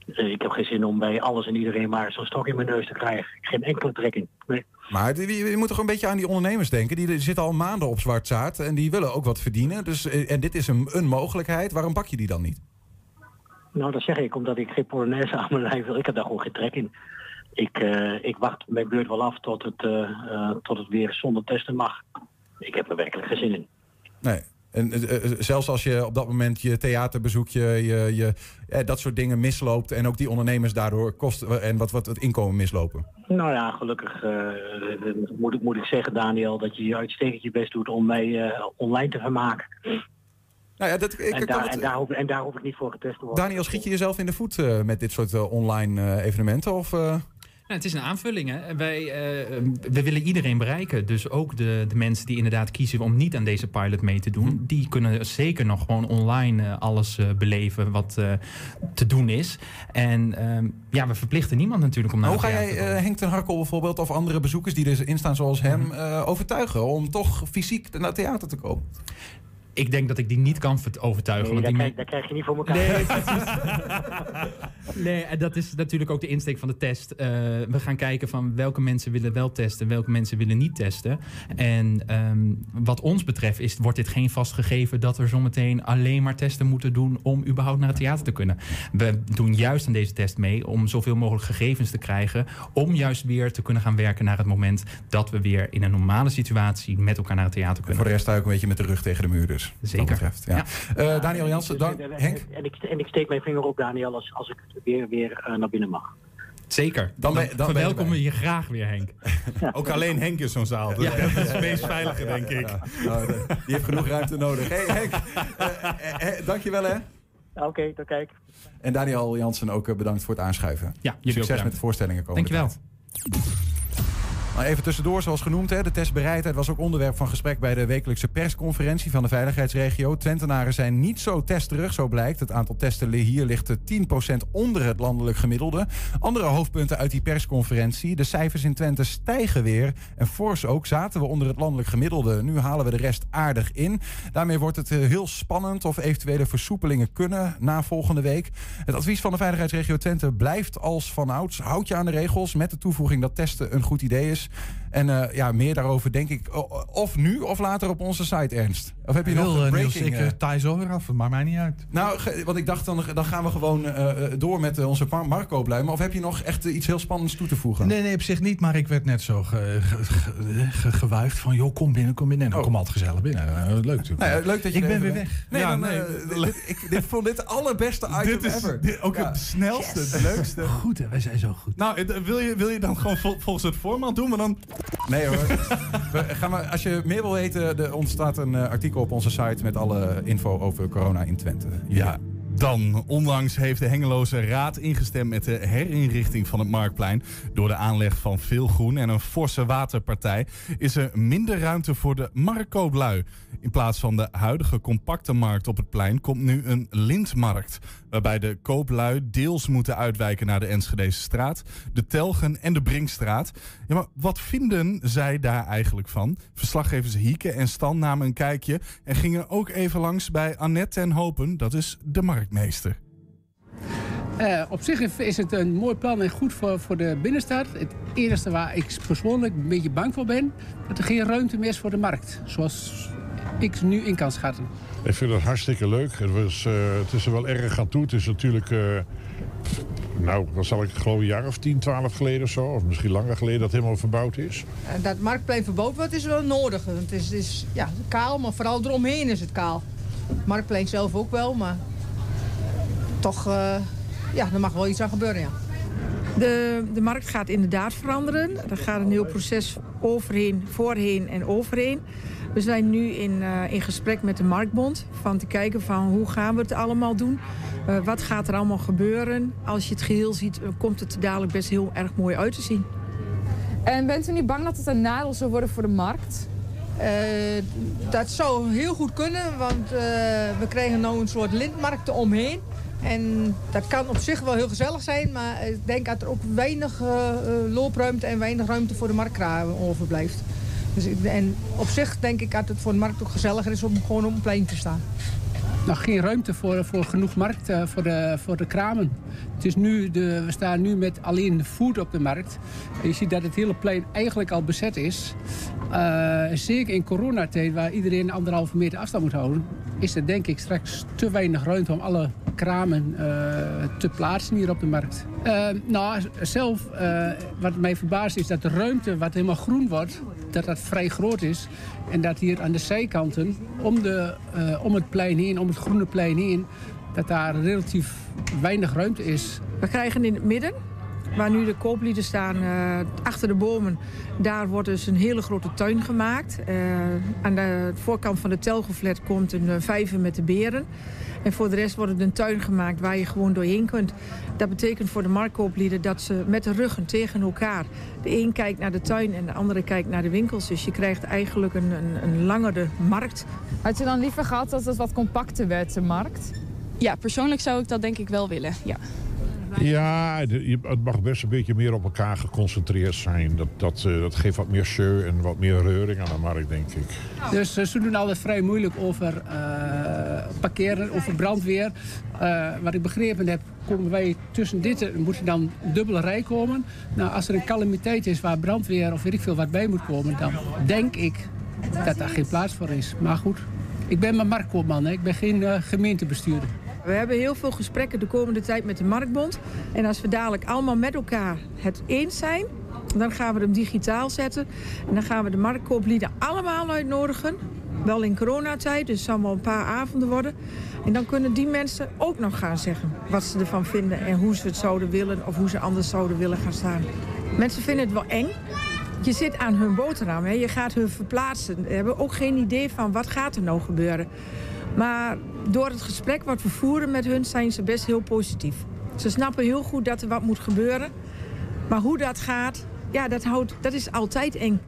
Eh, ik heb geen zin om bij alles en iedereen maar zo'n stok in mijn neus te krijgen. Geen enkele trekking. Nee. Maar je, je moet toch een beetje aan die ondernemers denken. Die, zitten al maanden op zwart zaad en die willen ook wat verdienen. Dus, en dit is een, een mogelijkheid. Waarom pak je die dan niet? Nou, dat zeg ik omdat ik geen Polonaise aan mijn lijf wil. Ik heb daar gewoon geen trek in. Ik, eh, ik wacht mijn beurt wel af tot het, eh, eh, tot het weer zonder testen mag. Ik heb er werkelijk geen zin in. Nee. En zelfs als je op dat moment je theaterbezoekje, je, je, eh, dat soort dingen misloopt. En ook die ondernemers daardoor kosten en wat, wat het inkomen mislopen. Nou ja, gelukkig moet, ik, moet ik zeggen, Daniel, dat je je uitstekend je best doet om mij online te vermaken. Nou ja, dat, ik, en, daar, het- en, daar hoef, en daar hoef ik niet voor getest te worden. Daniel, schiet je jezelf in de voet met dit soort online evenementen? Of? Nou, het is een aanvulling. Hè. Wij, eh, we willen iedereen bereiken. Dus ook de, de mensen die inderdaad kiezen om niet aan deze pilot mee te doen. Die kunnen zeker nog gewoon online eh, alles eh, beleven wat te doen is. En ehm, ja, we verplichten niemand natuurlijk om naar Hoe ga jij Henk ten Harkel bijvoorbeeld of andere bezoekers die erin staan zoals hem eh, overtuigen om toch fysiek naar theater te komen? Ik denk dat ik die niet kan ver- overtuigen. Nee, want daar, die krijg, daar krijg je niet voor elkaar. Nee, (laughs) Nee, en dat is natuurlijk ook de insteek van de test. Eh, we gaan kijken van welke mensen willen wel testen, welke mensen willen niet testen. En ehm, wat ons betreft is, wordt dit geen vast gegeven dat we zometeen alleen maar testen moeten doen om überhaupt naar het theater te kunnen. We doen juist aan deze test mee om zoveel mogelijk gegevens te krijgen. Om juist weer te kunnen gaan werken naar het moment dat we weer in een normale situatie met elkaar naar het theater Voor kunnen. de rest sta je ook een beetje met de rug tegen de muur dus. Zeker. Dat betreft, ja. Eh, Daniel Jansen, dank. En, Henk? en, ik, en ik steek mijn vinger op, Daniel, als, als ik weer, weer eh, naar binnen mag. Zeker. Dan Dan, ben- dan je verwelkomen we erbij. je graag weer, Henk. Ook alleen Henk is zo'n zaal. Dus Ja. dat is het meest veilige, denk ik. Ja, nou, de- die heeft genoeg ruimte nodig. Hey Henk, eh, eh, eh, dankjewel hè. Oké, tot kijk. En Daniel Jansen ook eh, bedankt voor het aanschuiven. Ja, Succes met de voorstellingen komen. Dankjewel. Nou, even tussendoor, zoals genoemd, hè, de testbereidheid was ook onderwerp van gesprek bij de wekelijkse persconferentie van de veiligheidsregio. Twentenaren zijn niet zo testterig, zo blijkt. Het aantal testen hier ligt 10% onder het landelijk gemiddelde. Andere hoofdpunten uit die persconferentie. De cijfers in Twente stijgen weer. En fors ook zaten we onder het landelijk gemiddelde. Nu halen we de rest aardig in. Daarmee wordt het eh, heel spannend of eventuele versoepelingen kunnen na volgende week. Het advies van de veiligheidsregio Twente blijft als vanouds. Houd je aan de regels met de toevoeging dat testen een goed idee is. En uh, ja, meer daarover denk ik of nu of later op onze site, Ernst. Of heb je nog wil, een breaking? breaking? Niels, ik taai zo weer af, maakt mij niet uit. Nou, want ik dacht dan, dan gaan we gewoon uh, door met onze Mar- Marco blijven. Maar of heb je nog echt iets heel spannends toe te voegen? Nee, nee, op zich niet. Maar ik werd net zo ge, ge, ge, ge, gewuifd van... joh, kom binnen, kom binnen. En dan Oh. kom altijd gezellig binnen. Uh, leuk natuurlijk. Nou ja, leuk dat je ik ben weer weg. Nee, ja, dan, nee. eh, dit, ik dit vond dit het allerbeste item dit is ever. dit- ook Ja. het snelste, het leukste. Goed, hè? wij zijn zo goed. Nou, eh, wil je, wil je dan gewoon vol- volgens het format doen? Dan... Nee hoor. We gaan maar, als je meer wil weten, er ontstaat een eh, artikel op onze site met alle info over corona in Twente. Ja, dan. Onlangs heeft de Hengeloze Raad ingestemd met de herinrichting van het Marktplein. Door de aanleg van veel groen en een forse waterpartij is er minder ruimte voor de marktkooplui. In plaats van de huidige compacte markt op het plein komt nu een lintmarkt. Waarbij de kooplui deels moeten uitwijken naar de Enschedese straat, de Telgen en de Brinkstraat. Ja, maar wat vinden zij daar eigenlijk van? Verslaggevers Hieke en Stan namen een kijkje en gingen ook even langs bij Annette ten Hopen, dat is de marktmeester. Eh, op zich is het een mooi plan en goed voor, voor de binnenstad. Het enige waar ik persoonlijk een beetje bang voor ben... dat er geen ruimte meer is voor de markt. Zoals ik nu in kan schatten. Ik vind het hartstikke leuk. Het, was, eh, het is er wel erg aan toe. Het is natuurlijk, eh, nou, wat zal ik geloof een jaar of 10, 12 geleden of zo, of misschien langer geleden, dat het helemaal verbouwd is. En dat marktplein verbouwd wordt is wel nodig. Want het is, is ja, kaal, maar vooral eromheen is het kaal. Het marktplein zelf ook wel, maar toch, eh, ja, er mag wel iets aan gebeuren, ja. De, de markt gaat inderdaad veranderen. Er gaat een heel proces overheen, voorheen en overheen. We zijn nu in, eh, in gesprek met de Marktbond. Van te kijken van hoe gaan we het allemaal doen. Uh, wat gaat er allemaal gebeuren. Als je het geheel ziet, uh, komt het er dadelijk best heel erg mooi uit te zien. En bent u niet bang dat het een nadeel zou worden voor de markt? Uh, dat zou heel goed kunnen, want we krijgen nu een soort lintmarkt eromheen. En dat kan op zich wel heel gezellig zijn, maar ik denk dat er ook weinig uh, loopruimte en weinig ruimte voor de marktkraam overblijft. Dus, en op zich denk ik dat het voor de markt ook gezelliger is om gewoon op een plein te staan. Nog geen ruimte voor, voor genoeg markt uh, voor, de, voor de kramen. Het is nu de, we staan nu met alleen food op de markt. Je ziet dat het hele plein eigenlijk al bezet is. Uh, zeker in coronatijd, waar iedereen anderhalve meter afstand moet houden... is er denk ik straks te weinig ruimte om alle kramen uh, te plaatsen hier op de markt. Nou, zelf, wat mij verbaast is dat de ruimte wat helemaal groen wordt... dat dat vrij groot is. En dat hier aan de zijkanten, om, de, om het plein heen, om het groene plein heen... dat daar relatief weinig ruimte is. We krijgen in het midden, waar nu de kooplieden staan, uh, achter de bomen... daar wordt dus een hele grote tuin gemaakt. Uh, aan de voorkant van de telgeflat komt een uh, vijver met de beren. En voor de rest wordt het een tuin gemaakt waar je gewoon doorheen kunt. Dat betekent voor de marktkooplieden dat ze met de ruggen tegen elkaar... de een kijkt naar de tuin en de andere kijkt naar de winkels. Dus je krijgt eigenlijk een, een, een langere markt. Had je dan liever gehad dat het wat compacter werd, de markt? Ja, persoonlijk zou ik dat denk ik wel willen, ja. Ja, het mag best een beetje meer op elkaar geconcentreerd zijn. Dat, dat, uh, dat geeft wat meer show en wat meer reuring aan de markt, denk ik. Dus uh, ze doen altijd vrij moeilijk over uh, parkeren, over brandweer. wat ik begrepen heb, komen wij tussen dit, moet dan dubbele rij komen. Nou, als er een calamiteit is waar brandweer of weet ik veel wat bij moet komen, dan denk ik dat daar geen plaats voor is. Maar goed, ik ben maar marktkoopman, hè. ik ben geen gemeentebestuurder. We hebben heel veel gesprekken de komende tijd met de Marktbond. En als we dadelijk allemaal met elkaar het eens zijn... dan gaan we hem digitaal zetten. En dan gaan we de marktkooplieden allemaal uitnodigen. Wel in coronatijd, dus het zal wel een paar avonden worden. En dan kunnen die mensen ook nog gaan zeggen wat ze ervan vinden... en hoe ze het zouden willen of hoe ze anders zouden willen gaan staan. Mensen vinden het wel eng. Je zit aan hun boterham, hè? je gaat hun verplaatsen. Ze hebben ook geen idee van wat gaat er nou gebeuren. Maar door het gesprek wat we voeren met hun zijn ze best heel positief. Ze snappen heel goed dat er wat moet gebeuren. Maar hoe dat gaat, ja, dat, houdt, dat is altijd eng.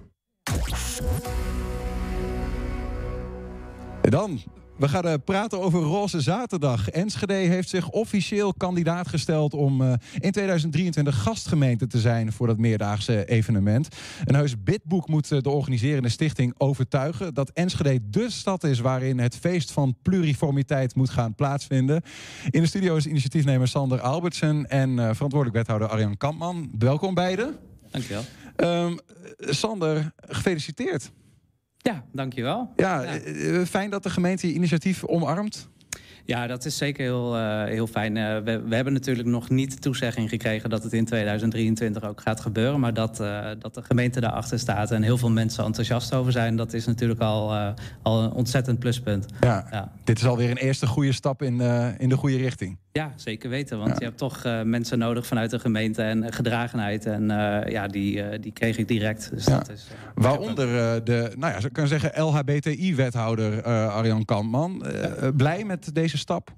Dan, we gaan eh, praten over Roze Zaterdag. Enschede heeft zich officieel kandidaat gesteld om eh, in 2023 gastgemeente te zijn voor dat meerdaagse evenement. Een heus bidboek moet eh, de organiserende stichting overtuigen dat Enschede de stad is waarin het feest van pluriformiteit moet gaan plaatsvinden. In de studio is initiatiefnemer Sander Albertsen en verantwoordelijk wethouder Arjan Kampman. Welkom beiden. Dankjewel. Ehm, Sander, gefeliciteerd. Ja, dankjewel. Ja, eh, eh, fijn dat de gemeente initiatief omarmt. Ja, dat is zeker heel, eh, heel fijn. We, we hebben natuurlijk nog niet de toezegging gekregen dat het in 2023 ook gaat gebeuren. Maar dat, dat de gemeente daarachter staat en heel veel mensen enthousiast over zijn, dat is natuurlijk al, al een ontzettend pluspunt. Ja, Ja. dit is alweer een eerste goede stap in, in de goede richting. Ja, zeker weten. Want je hebt toch eh, mensen nodig vanuit de gemeente en eh, gedragenheid. En eh, ja, die, die kreeg ik direct. Dus dat is, Waaronder de, nou ja, zo kan zeggen, LHBTI-wethouder Arjan Kampman. Blij met deze stap?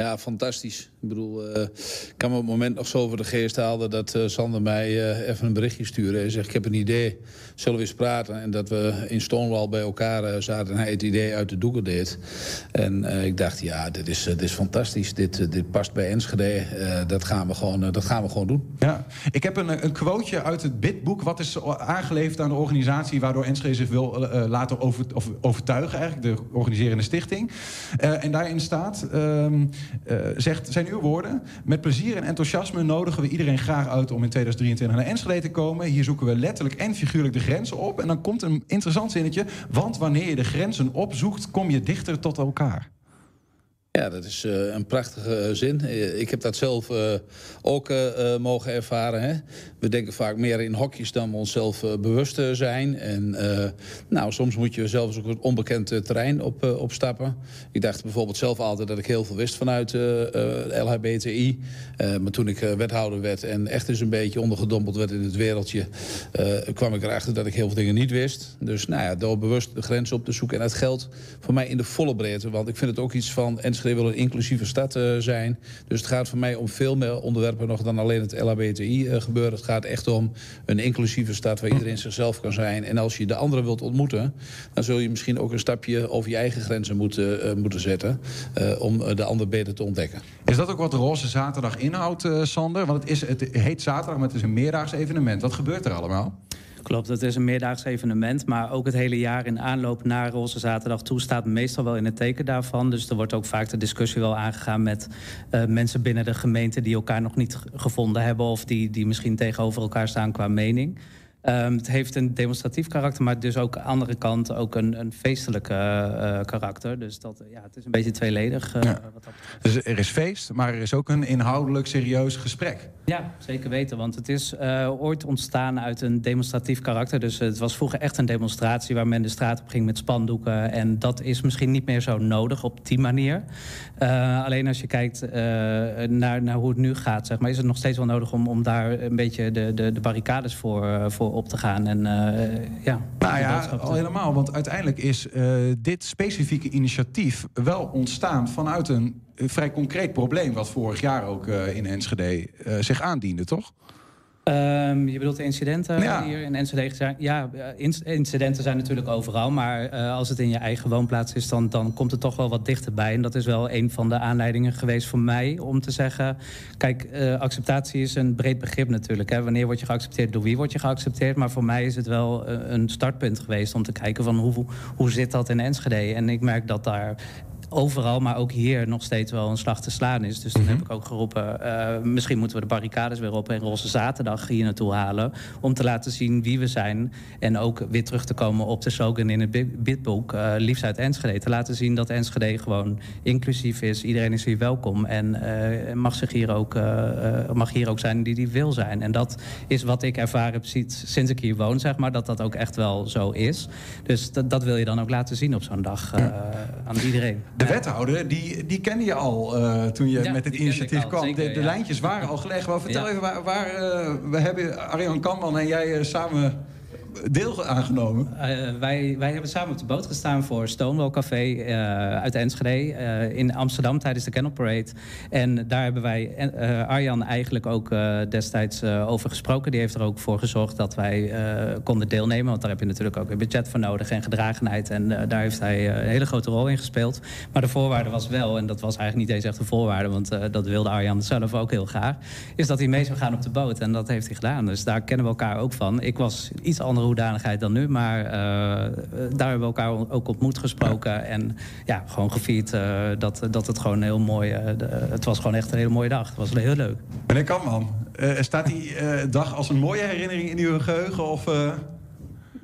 Ja, fantastisch. Ik bedoel, eh, ik kan me op het moment nog zo voor de geest halen... dat eh, Sander mij eh, even een berichtje stuurde. Hij zegt, ik heb een idee, zullen we eens praten? En dat we in Stonewall bij elkaar zaten en hij het idee uit de doeken deed. En ik dacht, ja, dit is, dit is fantastisch. Dit, dit past bij Enschede. Dat, gaan we gewoon, dat gaan we gewoon doen. Ja, ik heb een, een quoteje uit het bidboek. Wat is aangeleverd aan de organisatie waardoor Enschede zich wil laten over, of overtuigen, eigenlijk, de organiserende stichting. En daarin staat, ehm, eh, zegt, zijn uw woorden. Met plezier en enthousiasme nodigen we iedereen graag uit om in 2023 naar Enschede te komen. Hier zoeken we letterlijk en figuurlijk de grenzen op. En dan komt een interessant zinnetje. Want wanneer je de grenzen opzoekt, kom je dichter tot elkaar. Ja, dat is eh, een prachtige eh, zin. Eh, ik heb dat zelf ook mogen ervaren. Hè? We denken vaak meer in hokjes dan we onszelf bewust zijn. En nou, soms moet je zelfs ook een onbekend terrein op, opstappen. Ik dacht bijvoorbeeld zelf altijd dat ik heel veel wist vanuit LHBTI. Maar toen ik wethouder werd en echt eens een beetje ondergedompeld werd in het wereldje... kwam ik erachter dat ik heel veel dingen niet wist. Dus nou ja, door bewust de grens op te zoeken. En dat geldt voor mij in de volle breedte. Want ik vind het ook iets van... Enschede wil een inclusieve stad eh, zijn. Dus het gaat voor mij om veel meer onderwerpen nog dan alleen het LHBTI eh, gebeuren. Het gaat echt om een inclusieve stad waar iedereen zichzelf kan zijn. En als je de anderen wilt ontmoeten... dan zul je misschien ook een stapje over je eigen grenzen moeten, eh, moeten zetten... om de ander beter te ontdekken. Is dat ook wat Roze Zaterdag inhoudt, Sander? Want het, is, het heet zaterdag, maar het is een meerdaags evenement. Wat gebeurt er allemaal? Klopt, het is een meerdaags evenement. Maar ook het hele jaar in aanloop naar Roze Zaterdag toe staat meestal wel in het teken daarvan. Dus er wordt ook vaak de discussie wel aangegaan met eh, mensen binnen de gemeente die elkaar nog niet gevonden hebben. Of die, die misschien tegenover elkaar staan qua mening. Ehm, het heeft een demonstratief karakter, maar dus ook aan de andere kant ook een, een feestelijk eh, eh, karakter. Dus dat, eh, ja, het is een beetje tweeledig. wat dat Dus er is feest, maar er is ook een inhoudelijk serieus gesprek. Ja, zeker weten. Want het is ooit ontstaan uit een demonstratief karakter. Dus het was vroeger echt een demonstratie waar men de straat op ging met spandoeken. En dat is misschien niet meer zo nodig op die manier. Alleen als je kijkt naar, naar hoe het nu gaat, zeg maar, is het nog steeds wel nodig om, om daar een beetje de, de, de barricades voor, voor op te gaan. En eh, ja, Nou ja, al helemaal. Want uiteindelijk is eh, dit specifieke initiatief wel ontstaan vanuit een eh, vrij concreet probleem. wat vorig jaar ook in Enschede zich aandiende, toch? Ehm, je bedoelt de incidenten Ja. hier in Enschede? zijn? Ja, eh, inc- incidenten zijn natuurlijk overal. Maar eh, als het in je eigen woonplaats is, dan, dan komt het toch wel wat dichterbij. En dat is wel een van de aanleidingen geweest voor mij om te zeggen... Kijk, eh, acceptatie is een breed begrip natuurlijk. Hè. Wanneer word je geaccepteerd, door wie word je geaccepteerd? Maar voor mij is het wel een startpunt geweest om te kijken van hoe, hoe zit dat in Enschede? En ik merk dat daar overal, maar ook hier nog steeds wel een slag te slaan is. Dus toen heb ik ook geroepen, eh, misschien moeten we de barricades weer op en Roze Zaterdag hier naartoe halen. Om te laten zien wie we zijn. En ook weer terug te komen op de slogan in het bi- bidboek, eh liefst uit Enschede. Te laten zien dat Enschede gewoon inclusief is. Iedereen is hier welkom en eh, mag, zich hier ook, mag hier ook zijn die die wil zijn. En dat is wat ik ervaren heb sinds ik hier woon, zeg maar, dat dat ook echt wel zo is. Dus dat, dat wil je dan ook laten zien op zo'n dag aan iedereen. De wethouder, die, die kende je al eh, toen je Ja, met dit kende initiatief al, kwam. zeker, de de ja. lijntjes waren al gelegd. Maar vertel Ja. even, waar, waar eh, we hebben Arjan Kamman en jij eh, samen deel aangenomen? Eh, wij, wij hebben samen op de boot gestaan voor Stonewall Café eh, uit Enschede eh, in Amsterdam tijdens de Kennel Parade. En daar hebben wij Arjan eigenlijk ook destijds over gesproken. Die heeft er ook voor gezorgd dat wij konden deelnemen. Want daar heb je natuurlijk ook een budget voor nodig en gedragenheid. En daar heeft hij een hele grote rol in gespeeld. Maar de voorwaarde was wel, en dat was eigenlijk niet eens echt een voorwaarde... want dat wilde Arjan zelf ook heel graag... is dat hij mee zou gaan op de boot. En dat heeft hij gedaan. Dus daar kennen we elkaar ook van. Ik was iets andere hoedanigheid dan nu, maar eh, daar hebben we elkaar ook ontmoet gesproken. En ja, gewoon gevierd eh, dat, dat het gewoon heel mooi... eh, de- het was gewoon echt een hele mooie dag. Het was heel leuk. Meneer Kamman, eh, staat die eh, dag als een mooie herinnering in uw geheugen? Of, eh?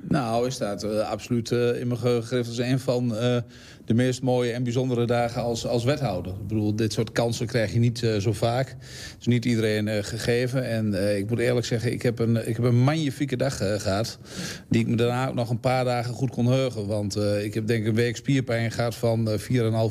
Nou, hij staat eh, absoluut eh, in mijn geheugen als een van eh, de meest mooie en bijzondere dagen als, als wethouder. Ik bedoel, dit soort kansen krijg je niet eh, zo vaak. Het is niet iedereen eh, gegeven. En eh, ik moet eerlijk zeggen, ik heb een, ik heb een magnifieke dag eh, gehad. Die ik me daarna ook nog een paar dagen goed kon heugen. Want ik heb denk ik een week spierpijn gehad van eh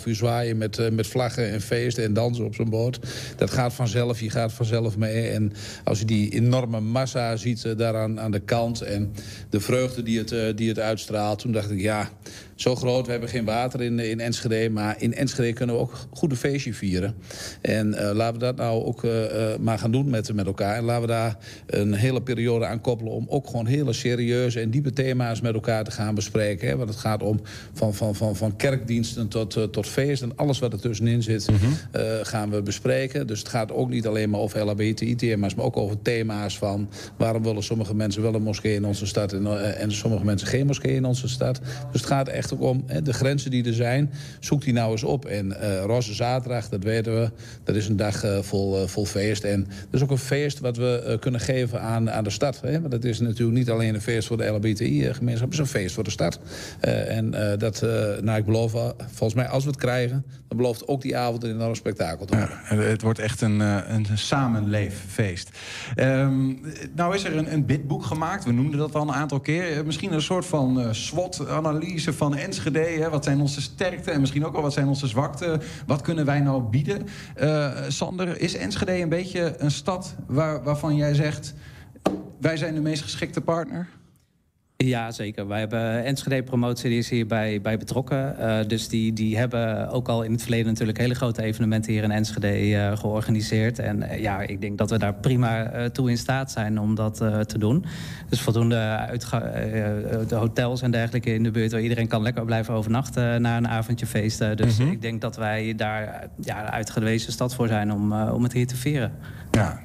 4,5 uur zwaaien met, met vlaggen en feesten en dansen op zo'n boot. Dat gaat vanzelf, je gaat vanzelf mee. En als je die enorme massa ziet eh, daar aan, de kant en de vreugde die het, die het uitstraalt. Toen dacht ik, ja, zo groot, we hebben geen water in, in Enschede. Maar in Enschede kunnen we ook goed een feestje vieren. En eh, laten we dat nou ook eh, eh, maar gaan doen met, met elkaar. En laten we daar een hele periode aan koppelen... om ook gewoon hele serieuze en diepe thema's met elkaar te gaan bespreken. Hè? Want het gaat om van, van, van, van kerkdiensten tot, eh, tot feest... en alles wat er tussenin zit, eh, gaan we bespreken. Dus het gaat ook niet alleen maar over LHBTI-thema's... maar ook over thema's van... waarom willen sommige mensen wel een moskee in onze stad... en, eh, en sommige mensen geen moskee in onze stad. Dus het gaat echt ook om hè, de grenzen die er zijn. Zoek die nou eens op. En eh Roze Zaterdag, dat weten we, dat is een dag eh, vol, eh, vol feest. En dat is ook een feest wat we kunnen geven aan, aan de stad. Hè? Want het is natuurlijk niet alleen een feest voor de LHBTI-gemeenschap... het is een feest voor de stad. En dat, nou, ik beloof, volgens mij als we het krijgen... dan belooft ook die avond een enorm spektakel te worden. Ja, het wordt echt een, een samenleeffeest. Ehm, nou is er een, een bidboek gemaakt. We noemden dat al een aantal keer. Misschien een soort van SWOT-analyse van Enschede. Hè? Wat zijn onze sterkten en misschien ook wel wat zijn onze zwakten? Wat kunnen wij nou bieden? Eh, Sander, is Enschede een beetje een stad waar, waarvan jij zegt... wij zijn de meest geschikte partner? Ja, zeker. Wij hebben Enschede Promotie, die is hierbij bij betrokken. Eh, dus die, die hebben ook al in het verleden natuurlijk hele grote evenementen hier in Enschede eh, georganiseerd. En eh, ja, ik denk dat we daar prima toe in staat zijn om dat te doen. Dus voldoende uitga- de hotels en dergelijke in de buurt waar iedereen kan lekker blijven overnachten na een avondje feesten. Dus Mhm. ik denk dat wij daar ja, uitgewezen stad voor zijn om, om het hier te vieren. Ja.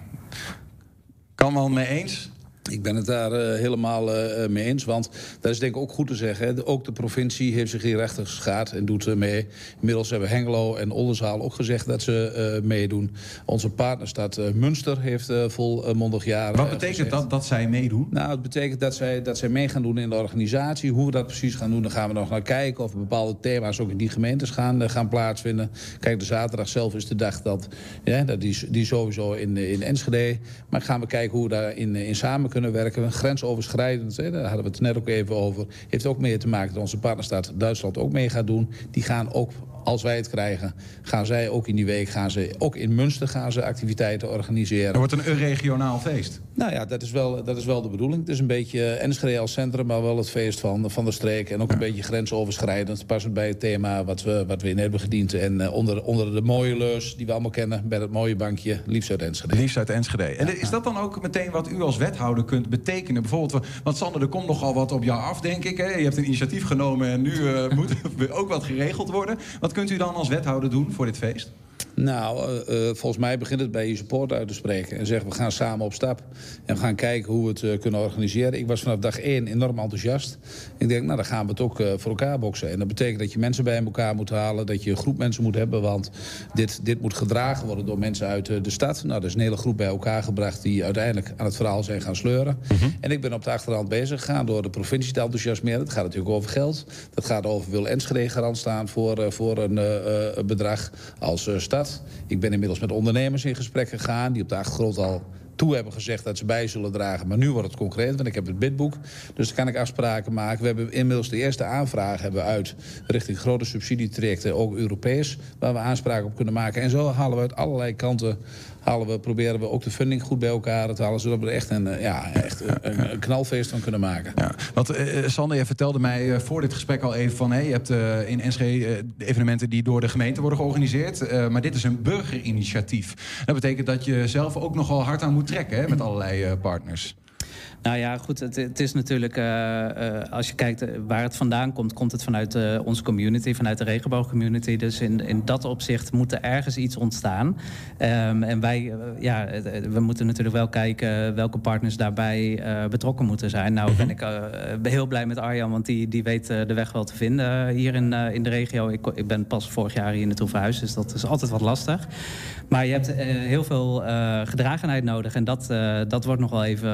Kan wel mee eens? Ik ben het daar eh, helemaal eh, mee eens. Want dat is denk ik ook goed te zeggen. Hè. Ook de provincie heeft zich hier rechtig geschaad en doet eh, mee. Inmiddels hebben Hengelo en Oldenzaal ook gezegd dat ze eh, meedoen. Onze partnerstad eh, Münster heeft eh, volmondig jaren Wat eh, betekent gezegd. dat, dat zij meedoen? Nou, het betekent dat zij, dat zij mee gaan doen in de organisatie. Hoe we dat precies gaan doen, daar gaan we nog naar kijken. Of bepaalde thema's ook in die gemeentes gaan, eh, gaan plaatsvinden. Kijk, de zaterdag zelf is de dag dat... Ja, dat die, die sowieso in, eh, in Enschede. Maar gaan we kijken hoe we daarin in samen kunnen werken. Grensoverschrijdend, hè, daar hadden we het net ook even over. Heeft ook mee te maken dat onze partnerstaat Duitsland ook mee gaat doen. Die gaan ook als wij het krijgen, gaan zij ook in die week, gaan ze ook in Münster gaan ze activiteiten organiseren. Er wordt een regionaal feest. Nou ja, dat is wel, dat is wel de bedoeling. Het is een beetje Enschede als centrum, maar wel het feest van, van de streek. En ook een beetje grensoverschrijdend. Passend bij het thema wat we, wat we in hebben gediend. En eh, onder, onder de mooie leus die we allemaal kennen, bij het mooie bankje, liefst uit Enschede. Liefst uit Enschede. En is dat dan ook meteen wat u als wethouder kunt betekenen? Bijvoorbeeld, want Sander, er komt nogal wat op jou af, denk ik. Hè? Je hebt een initiatief genomen en nu eh, (laughs) moet ook wat geregeld worden. Wat kunt u dan als wethouder doen voor dit feest? Nou, eh, eh, volgens mij begint het bij je support uit te spreken. En zeggen we gaan samen op stap. En we gaan kijken hoe we het eh, kunnen organiseren. Ik was vanaf dag één enorm enthousiast. Ik denk, nou dan gaan we het ook voor elkaar boksen. En dat betekent dat je mensen bij elkaar moet halen. Dat je een groep mensen moet hebben. Want dit, dit moet gedragen worden door mensen uit de stad. Nou, er is een hele groep bij elkaar gebracht die uiteindelijk aan het verhaal zijn gaan sleuren. En ik ben op de achterhand bezig gegaan door de provincie te enthousiasmeren. Het gaat natuurlijk over geld. Dat gaat over wil Enschede garant staan voor, voor een bedrag als stad. Ik ben inmiddels met ondernemers in gesprek gegaan... die op de achtergrond al toe hebben gezegd dat ze bij zullen dragen. Maar nu wordt het concreet, want ik heb het bidboek. Dus dan kan ik afspraken maken. We hebben inmiddels de eerste aanvraag hebben uit... richting grote subsidietrajecten, ook Europees... waar we aanspraken op kunnen maken. En zo halen we uit allerlei kanten halen we, proberen we ook de funding goed bij elkaar te halen. Zodat we er echt een, eh, ja, echt een, knalfeest van kunnen maken. Ja, want eh, Sander, je vertelde mij voor dit gesprek al even van... Hey, je hebt in eh, evenementen die door de gemeente worden georganiseerd. maar dit is een burgerinitiatief. Dat betekent dat je zelf ook nogal hard aan moet trekken hè, met allerlei partners. Nou ja, goed, het, het is natuurlijk, eh, eh, als je kijkt eh, waar het vandaan komt, komt het vanuit onze community, vanuit de regenboogcommunity. Dus in, in dat opzicht moet er ergens iets ontstaan. Ehm, en wij, ja, we moeten natuurlijk wel kijken welke partners daarbij betrokken moeten zijn. Nou ben ik eh, heel blij met Arjan, want die, die weet de weg wel te vinden hier in, in de regio. Ik, ik ben pas vorig jaar hier naartoe verhuisd, dus dat is altijd wat lastig. Maar je hebt heel veel gedragenheid nodig. En dat, dat wordt nog wel even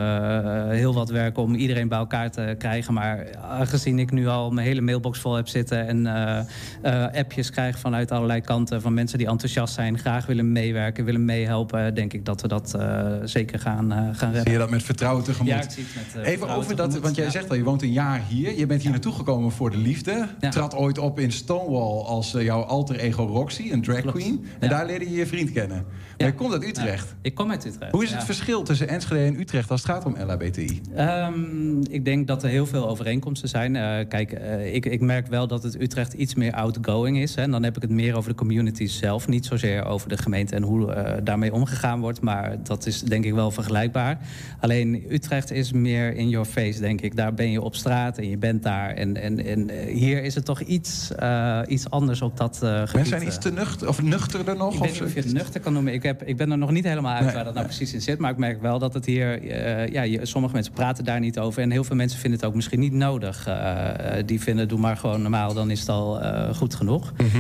heel wat werk om iedereen bij elkaar te krijgen. Maar aangezien ik nu al mijn hele mailbox vol heb zitten... en eh, eh, appjes krijg vanuit allerlei kanten van mensen die enthousiast zijn... graag willen meewerken, willen meehelpen... denk ik dat we dat eh, zeker gaan, gaan redden. Zie je dat met vertrouwen tegemoet? Ja, ik zie het met, Even vertrouwen over dat, want jij ja. zegt al, je woont een jaar hier. Je bent hier naartoe gekomen voor de liefde. Trad ooit op in Stonewall als jouw alter ego Roxy, een drag queen. En daar leerde je je vriend kennen. Maar je komt uit Utrecht. Ik kom uit Utrecht. Hoe is het verschil tussen Enschede en Utrecht als het gaat om LHBTI? Ehm, ik denk dat er heel veel overeenkomsten zijn. Eh, kijk, eh, ik, ik merk wel dat het Utrecht iets meer outgoing is. Hè. En dan heb ik het meer over de community zelf. Niet zozeer over de gemeente en hoe eh, daarmee omgegaan wordt. Maar dat is denk ik wel vergelijkbaar. Alleen Utrecht is meer in your face, denk ik. Daar ben je op straat en je bent daar. En, en, en hier is het toch iets, iets anders op dat gebied. Mensen zijn iets te nuchter, of nuchterder nog? Ik weet niet of je het nuchter kan noemen. Ik, heb, ik ben er nog niet helemaal uit Nee, waar dat nou precies in zit. Maar ik merk wel dat het hier... ja, je- sommige mensen praten daar niet over. En heel veel mensen vinden het ook misschien niet nodig. Eh, eh, die vinden, doe maar gewoon normaal, dan is het al eh, goed genoeg. Mhm.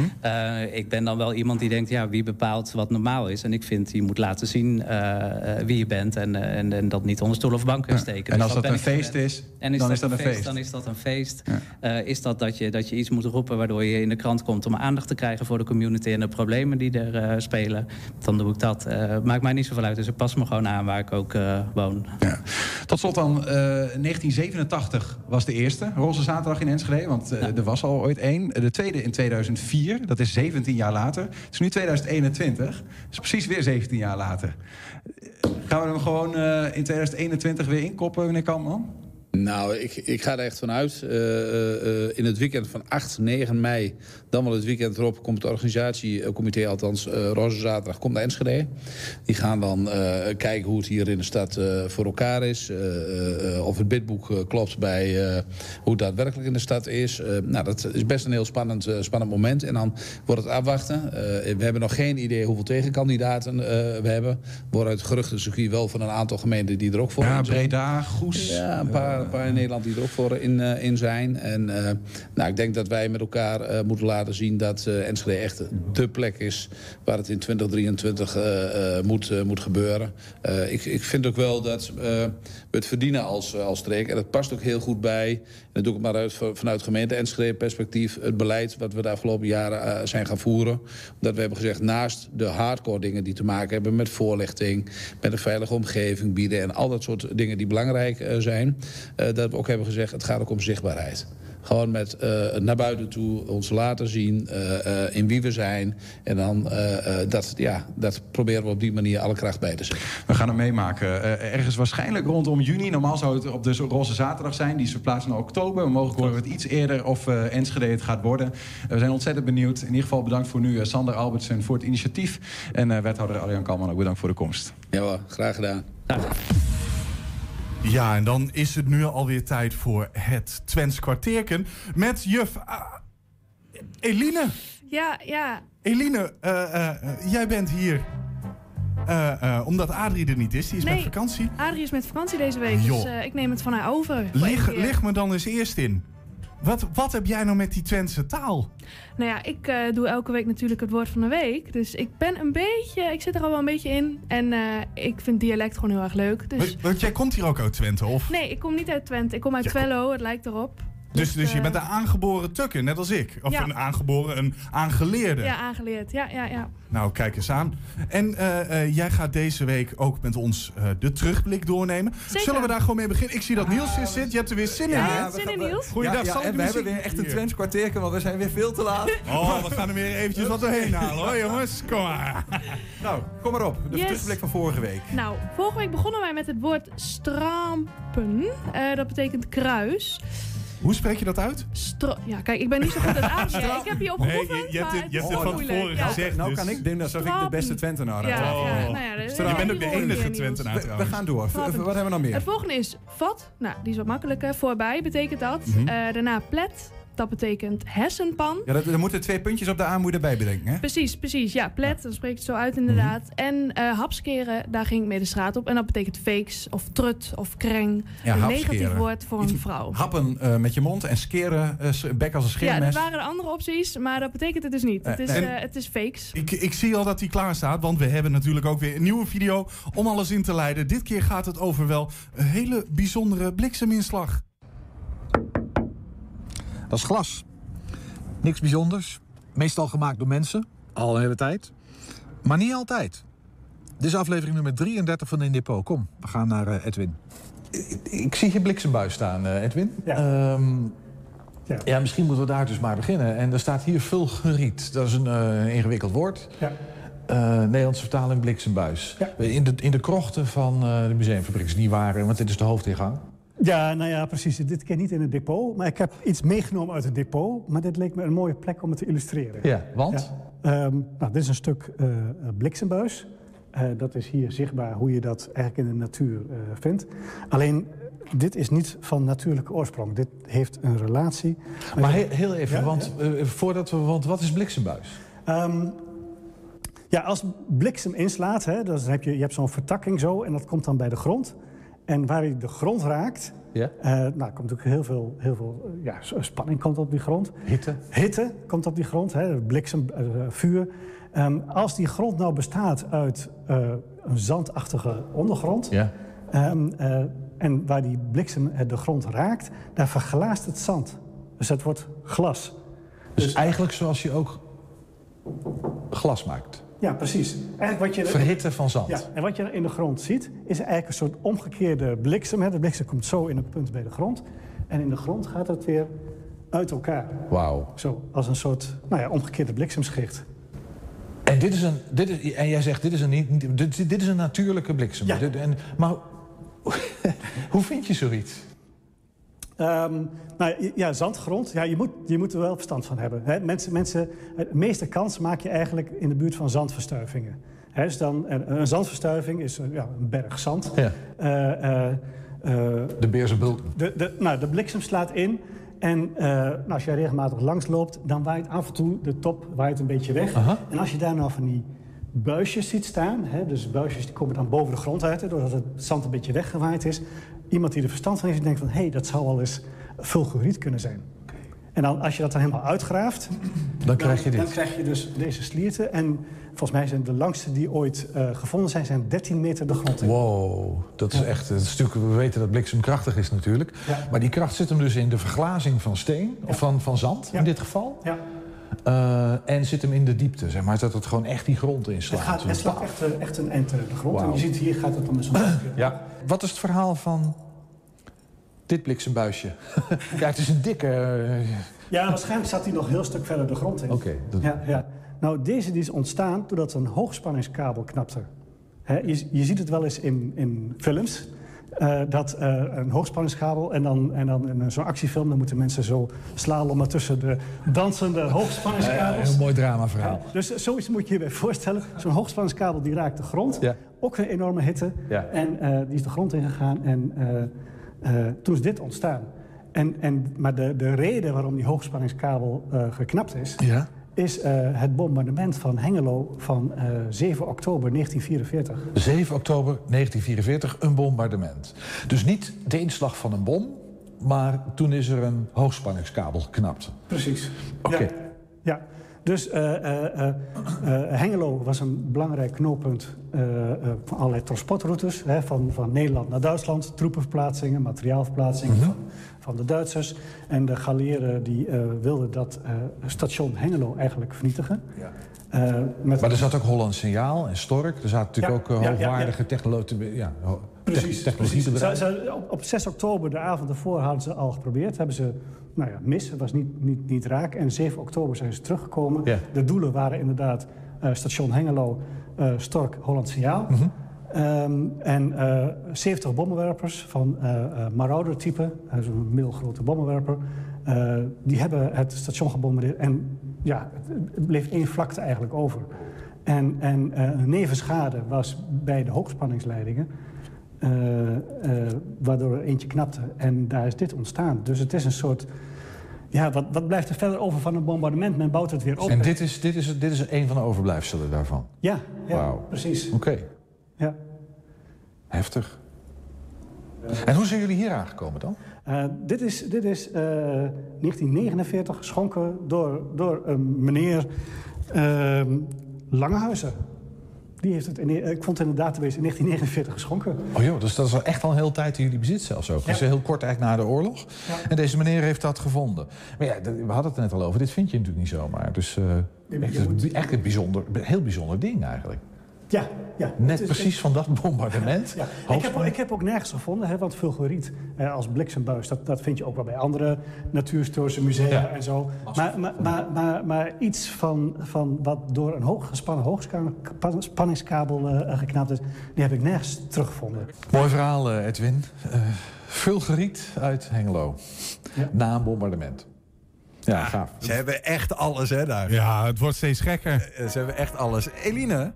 Ik ben dan wel iemand die denkt, ja, wie bepaalt wat normaal is? En ik vind, je moet laten zien wie je bent. En, en, en dat niet onder stoel of bank kunnen steken. En Dus als dat een feest gewend. is, En is dan dat is dat een feest. Dan is dat een feest. Is dat dat je, dat je iets moet roepen waardoor je in de krant komt om aandacht te krijgen voor de community en de problemen die er spelen, dan doe ik dat. Maakt mij niet zoveel uit, dus ik pas me gewoon aan waar ik ook woon. Tot slot dan, eh, 1987 was de eerste Roze Zaterdag in Enschede. Want eh, er was al ooit één. De tweede in 2004, dat is 17 jaar later. Het is nu 2021, dat is precies weer 17 jaar later. Eh, Gaan we hem gewoon eh, in 2021 weer inkoppen, meneer Kampman? Nou, ik, ik ga er echt vanuit. In het weekend van 8, 9 mei, dan wel het weekend erop... komt het organisatiecomité, althans uh, Roze Zaterdag, komt naar Enschede. Die gaan dan uh, kijken hoe het hier in de stad voor elkaar is. Of het bidboek klopt bij hoe het daadwerkelijk in de stad is. nou, dat is best een heel spannend, spannend moment. En dan wordt het afwachten. we hebben nog geen idee hoeveel tegenkandidaten we hebben. Worden uit geruchtencircuit wel van een aantal gemeenten die er ook voor Ja, zijn. Breda, Goes. Ja, een paar, een paar in Nederland die er ook voor in, in zijn. En nou, ik denk dat wij met elkaar moeten laten zien dat uh, Enschede echt de plek is waar het in 2023 moet, moet gebeuren. Ik, ik, vind ook wel dat we het verdienen als, als streek. En dat past ook heel goed bij, en dat doe ik maar uit, vanuit gemeente Enschede perspectief, het beleid wat we de afgelopen jaren zijn gaan voeren. Omdat we hebben gezegd, naast de hardcore dingen die te maken hebben met voorlichting, met een veilige omgeving bieden en al dat soort dingen die belangrijk zijn, dat we ook hebben gezegd, het gaat ook om zichtbaarheid. Gewoon met uh, naar buiten toe ons laten zien uh, in wie we zijn. En dan dat, ja, dat proberen we op die manier alle kracht bij te zetten. We gaan hem meemaken. ergens waarschijnlijk rondom juni. Normaal zou het op de Roze Zaterdag zijn. Die is verplaatst naar oktober. Mogelijk horen we het iets eerder of Enschede het gaat worden. we zijn ontzettend benieuwd. In ieder geval bedankt voor nu Sander Albertsen voor het initiatief. En wethouder Arjan Kalman ook bedankt voor de komst. Ja hoor, graag gedaan. Ja, en dan is het nu alweer tijd voor het Twents kwartierken met juf uh, Eline. Ja, ja. Eline, uh, uh, jij bent hier omdat Adrie er niet is. Die is nee, met vakantie. Adrie is met vakantie deze week, Joh. dus ik neem het van haar over. Lig, lig me dan eens eerst in. Wat, wat heb jij nou met die Twentse taal? Nou ja, ik uh, doe elke week natuurlijk het woord van de week. Dus ik ben een beetje, ik zit er al wel een beetje in. En uh, ik vind dialect gewoon heel erg leuk. Dus... Want, want jij komt hier ook uit Twente, of? Nee, ik kom niet uit Twente. Ik kom uit Ja, Twello, het lijkt erop. Dus, dus je eh, bent een aangeboren tukker, net als ik. Of Ja. een aangeboren, een aangeleerde. Ja, aangeleerd. Ja, ja, ja. Nou, kijk eens aan. En eh, eh, jij gaat deze week ook met ons eh, de terugblik doornemen. Zeker. Zullen we daar gewoon mee beginnen? Ik zie dat Niels hier zit. Je hebt er weer zin in, hè? Ja, zin in, Niels? Goeiedag, Ja, zal ja, ik en de we hebben weer echt een. Twents kwartierken, want we zijn weer veel te laat. Oh, we gaan er weer eventjes wat doorheen halen, hoor, (laughs) jongens. Kom maar. Nou, kom maar op. De Yes. terugblik van vorige week. Nou, vorige week begonnen wij met het woord strampen. Eh, dat betekent kruis. Hoe spreek je dat uit? Stra- ja, kijk, ik ben niet zo goed (laughs) aan het aanzien. Ik heb Nee, geoefend, je- je hebt het- je hebt het van moeilijk. tevoren Ja. gezegd. Nou dus- kan ik doen alsof ik de beste Twentenaar Ja, ja, nou ja, Je bent ook de enige Twentenaar We, we gaan door. Strappen. Wat hebben we nog meer? Het volgende is vat. Nou, die is wat makkelijker. Voorbij betekent dat. Mhm. Eh, daarna plet. Dat betekent hersenpan. Ja, dat, er moeten twee puntjes op de A moet je erbij bedenken, hè? Precies, precies. Ja, plet, dan spreek je het zo uit inderdaad. Mhm. En eh hapskeren, daar ging ik mee de straat op. En dat betekent fakes of trut of kreng. Ja, een hapskeren. negatief woord voor een vrouw. Happen eh, met je mond en skeren, s- bek als een Ja, scheermes. dat waren andere opties, maar dat betekent het dus niet. Het is, het is fakes. Ik, ik zie al dat hij klaar staat, want we hebben natuurlijk ook weer een nieuwe video om alles in te leiden. Dit keer gaat het over wel een hele bijzondere blikseminslag. Dat is glas. Niks bijzonders. Meestal gemaakt door mensen. Al een hele tijd. Maar niet altijd. Dit is aflevering nummer 33 van In Depot. Kom, we gaan naar eh, Edwin. Ik, ik zie hier bliksembuis staan, eh, Edwin. Ja. ja. misschien moeten we daar dus maar beginnen. En er staat hier vulgeriet. Dat is een eh, ingewikkeld woord. Ja. Eh, Nederlandse vertaling bliksembuis. In, de, in de krochten van eh, de museumfabriek is niet waar, want dit is de hoofdingang. Ja, nou ja, precies. Dit keer niet in het depot. Maar ik heb iets meegenomen uit het depot. Maar dit leek me een mooie plek om het te illustreren. Ja, want? Ja. Ehm, nou, dit is een stuk eh, bliksembuis. Eh, dat is hier zichtbaar hoe je dat eigenlijk in de natuur vindt. Alleen, dit is niet van natuurlijke oorsprong. Dit heeft een relatie. Maar heel, heel even, Ja, want, voordat we, want wat is bliksembuis? Ehm, ja, als bliksem inslaat, hè, dan heb je, je hebt zo'n vertakking zo en dat komt dan bij de grond. En waar hij de grond raakt, Ja. eh, nou, komt natuurlijk heel veel, heel veel eh, ja, spanning komt op die grond. Hitte. Hitte komt op die grond, hè, bliksem, eh, vuur. Ehm, als die grond nou bestaat uit een zandachtige ondergrond... Ja. ehm, eh, en waar die bliksem de grond raakt, daar verglaast het zand. Dus het wordt glas. Dus eigenlijk zoals je ook glas maakt. Ja, precies. Eigenlijk wat je Verhitten van zand. Ja, en wat je in de grond ziet, is eigenlijk een soort omgekeerde bliksem. Hè. De bliksem komt zo in een punt bij de grond. En in de grond gaat het weer uit elkaar. Wauw. Zo, als een soort nou ja, omgekeerde bliksemschicht. En, dit is een, dit is, en jij zegt, dit is een, dit, dit is een natuurlijke bliksem. Ja. En, maar (laughs) hoe vind je zoiets? Ehm, nou, ja, zandgrond, ja, je, moet, je moet er wel verstand van hebben. Hè. Mensen, mensen, de meeste kans maak je eigenlijk in de buurt van zandverstuivingen. Hè, dus dan, een, een zandverstuiving is een, ja, een berg zand. Ja. Eh, eh, eh, De Beerse bult. De, de, nou, de bliksem slaat in. En nou, als jij regelmatig langs loopt, dan waait af en toe de top waait een beetje weg. Aha. En als je daar nou van die buisjes ziet staan, hè, dus buisjes die komen dan boven de grond uit, hè, doordat het zand een beetje weggewaaid is. Iemand die er verstand van heeft, denkt van, hé, hey, dat zou wel eens fulguriet kunnen zijn. En dan, als je dat dan helemaal uitgraaft, Dan krijg je dit. dan krijg je dus deze slierten. En volgens mij zijn de langste die ooit eh, gevonden zijn, zijn 13 meter de grond in. Wow, dat is echt... Is natuurlijk, we weten dat bliksem krachtig is natuurlijk. Ja. Maar die kracht zit hem dus in de verglazing van steen, of van, van zand in dit geval. Ja. Eh, en zit hem in de diepte, zeg maar, dat het gewoon echt die grond inslaat. Het, gaat, het slaat echt, eh, echt een eind de grond. En je ziet hier gaat het dan met zo'n (clears throat) Ja. Wat is het verhaal van dit bliksembuisje? (laughs) ja, het is een dikke... eh, Ja, waarschijnlijk zat hij nog een heel stuk verder de grond in. Oké, dat- ja, ja. Nou, deze die is ontstaan doordat een hoogspanningskabel knapte. Je, je ziet het wel eens in, in films. Eh, dat eh, een hoogspanningskabel en dan, en dan in zo'n actiefilm... dan moeten mensen zo slalommen tussen de dansende hoogspanningskabels. een mooi dramaverhaal. Ja, dus zoiets moet je je bij voorstellen. Zo'n hoogspanningskabel die raakt de grond. Ja. Ook een enorme hitte. Ja. En eh, die is de grond ingegaan. En eh, eh, toen is dit ontstaan. En, en, maar de, de reden waarom die hoogspanningskabel eh, geknapt is... Ja. Is eh, het bombardement van Hengelo van eh, 7 oktober 1944. 7 oktober 1944, een bombardement. Dus niet de inslag van een bom, maar toen is er een hoogspanningskabel geknapt. Precies. Oké. Ja. ja. Dus eh, eh, eh, eh, Hengelo was een belangrijk knooppunt eh, eh, van allerlei transportroutes. Hè, van, van Nederland naar Duitsland, troepenverplaatsingen, materiaalverplaatsingen van, van de Duitsers. En de Galliëren die eh, wilden dat eh, station Hengelo eigenlijk vernietigen. Eh, met Maar er zat ook Holland Signaal en Stork. Er zaten natuurlijk Ja, ook eh, ja, ja, hoogwaardige technolo- ja, Precies. Ze- op, op 6 oktober, de avond ervoor, hadden ze al geprobeerd. Hebben ze, nou ja, mis. Het was niet, niet, niet raak. En 7 oktober zijn ze teruggekomen. Ja. De doelen waren inderdaad station Hengelo, Stork, Holland Signaal. Mhm. Ehm, en eh 70 bommenwerpers van eh, Marauder-type, uh, zo'n middelgrote bommenwerper. eh, die hebben het station gebombardeerd. En ja, het, bleef één vlakte eigenlijk over. En, en een nevenschade was bij de hoogspanningsleidingen. waardoor er eentje knapte. En daar is dit ontstaan. Dus het is een soort... Ja, wat, wat blijft er verder over van een bombardement? Men bouwt het weer op. En dit is, dit, is, dit is een van de overblijfselen daarvan. Ja, ja precies. Oké, Ja. heftig. En hoe zijn jullie hier aangekomen dan? Eh, dit is, dit is eh, 1949 geschonken door, door een meneer ehm Langehuizen. Die heeft het in, ik vond het in de database in 1949 geschonken. Oh joh, dus dat is al echt al een hele tijd in jullie bezit zelfs ook. Dus heel kort eigenlijk na de oorlog. En deze meneer heeft dat gevonden. Maar ja, we hadden het net al over. Dit vind je natuurlijk niet zomaar. Dus eh, echt, een- echt een bijzonder, heel bijzonder ding eigenlijk. Ja, ja. Net is- precies van dat bombardement. Ja. Ik, heb, ook- ik heb ook nergens gevonden, hè, want fulguriet eh, als bliksembuis... Dat, dat vind je ook wel bij andere natuurhistorische musea Ja. en zo. Maar, maar, maar, maar, maar iets van, van wat door een hooggespannen hoogspanningskabel eh, geknapt is... die heb ik nergens teruggevonden. Mooi verhaal, eh, Edwin. Eh Vulgeriet uit Hengelo. Na een bombardement. Ja, gaaf. Ze hebben echt alles, hè, daar. Ja, het wordt steeds gekker. Ze hebben echt alles. Eline,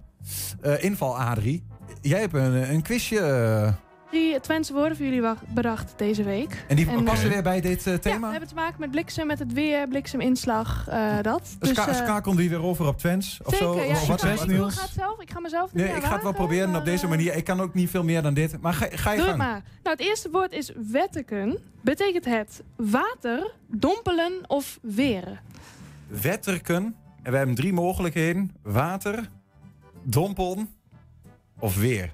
eh, inval Adrie. Jij hebt een, een quizje. eh, Drie Twentse woorden voor jullie bedacht deze week. en die eh, passen weer bij dit eh, Ja, thema. we hebben te maken met bliksem, met het weer, blikseminslag, eh dat. Dus eh, schakel die weer over op Twents? Of zeker, zo? ja. Of wat ik nieuws? ga het zelf, ik ga mezelf niet Nee, ik ga het wel proberen op deze eh, manier. Ik kan ook niet veel meer dan dit. Maar ga, ga je Doe het gang. maar. Nou, het eerste woord is wetteken. Betekent het water, dompelen of weren? Wetterken. En we hebben drie mogelijkheden. Water, dompel of weer.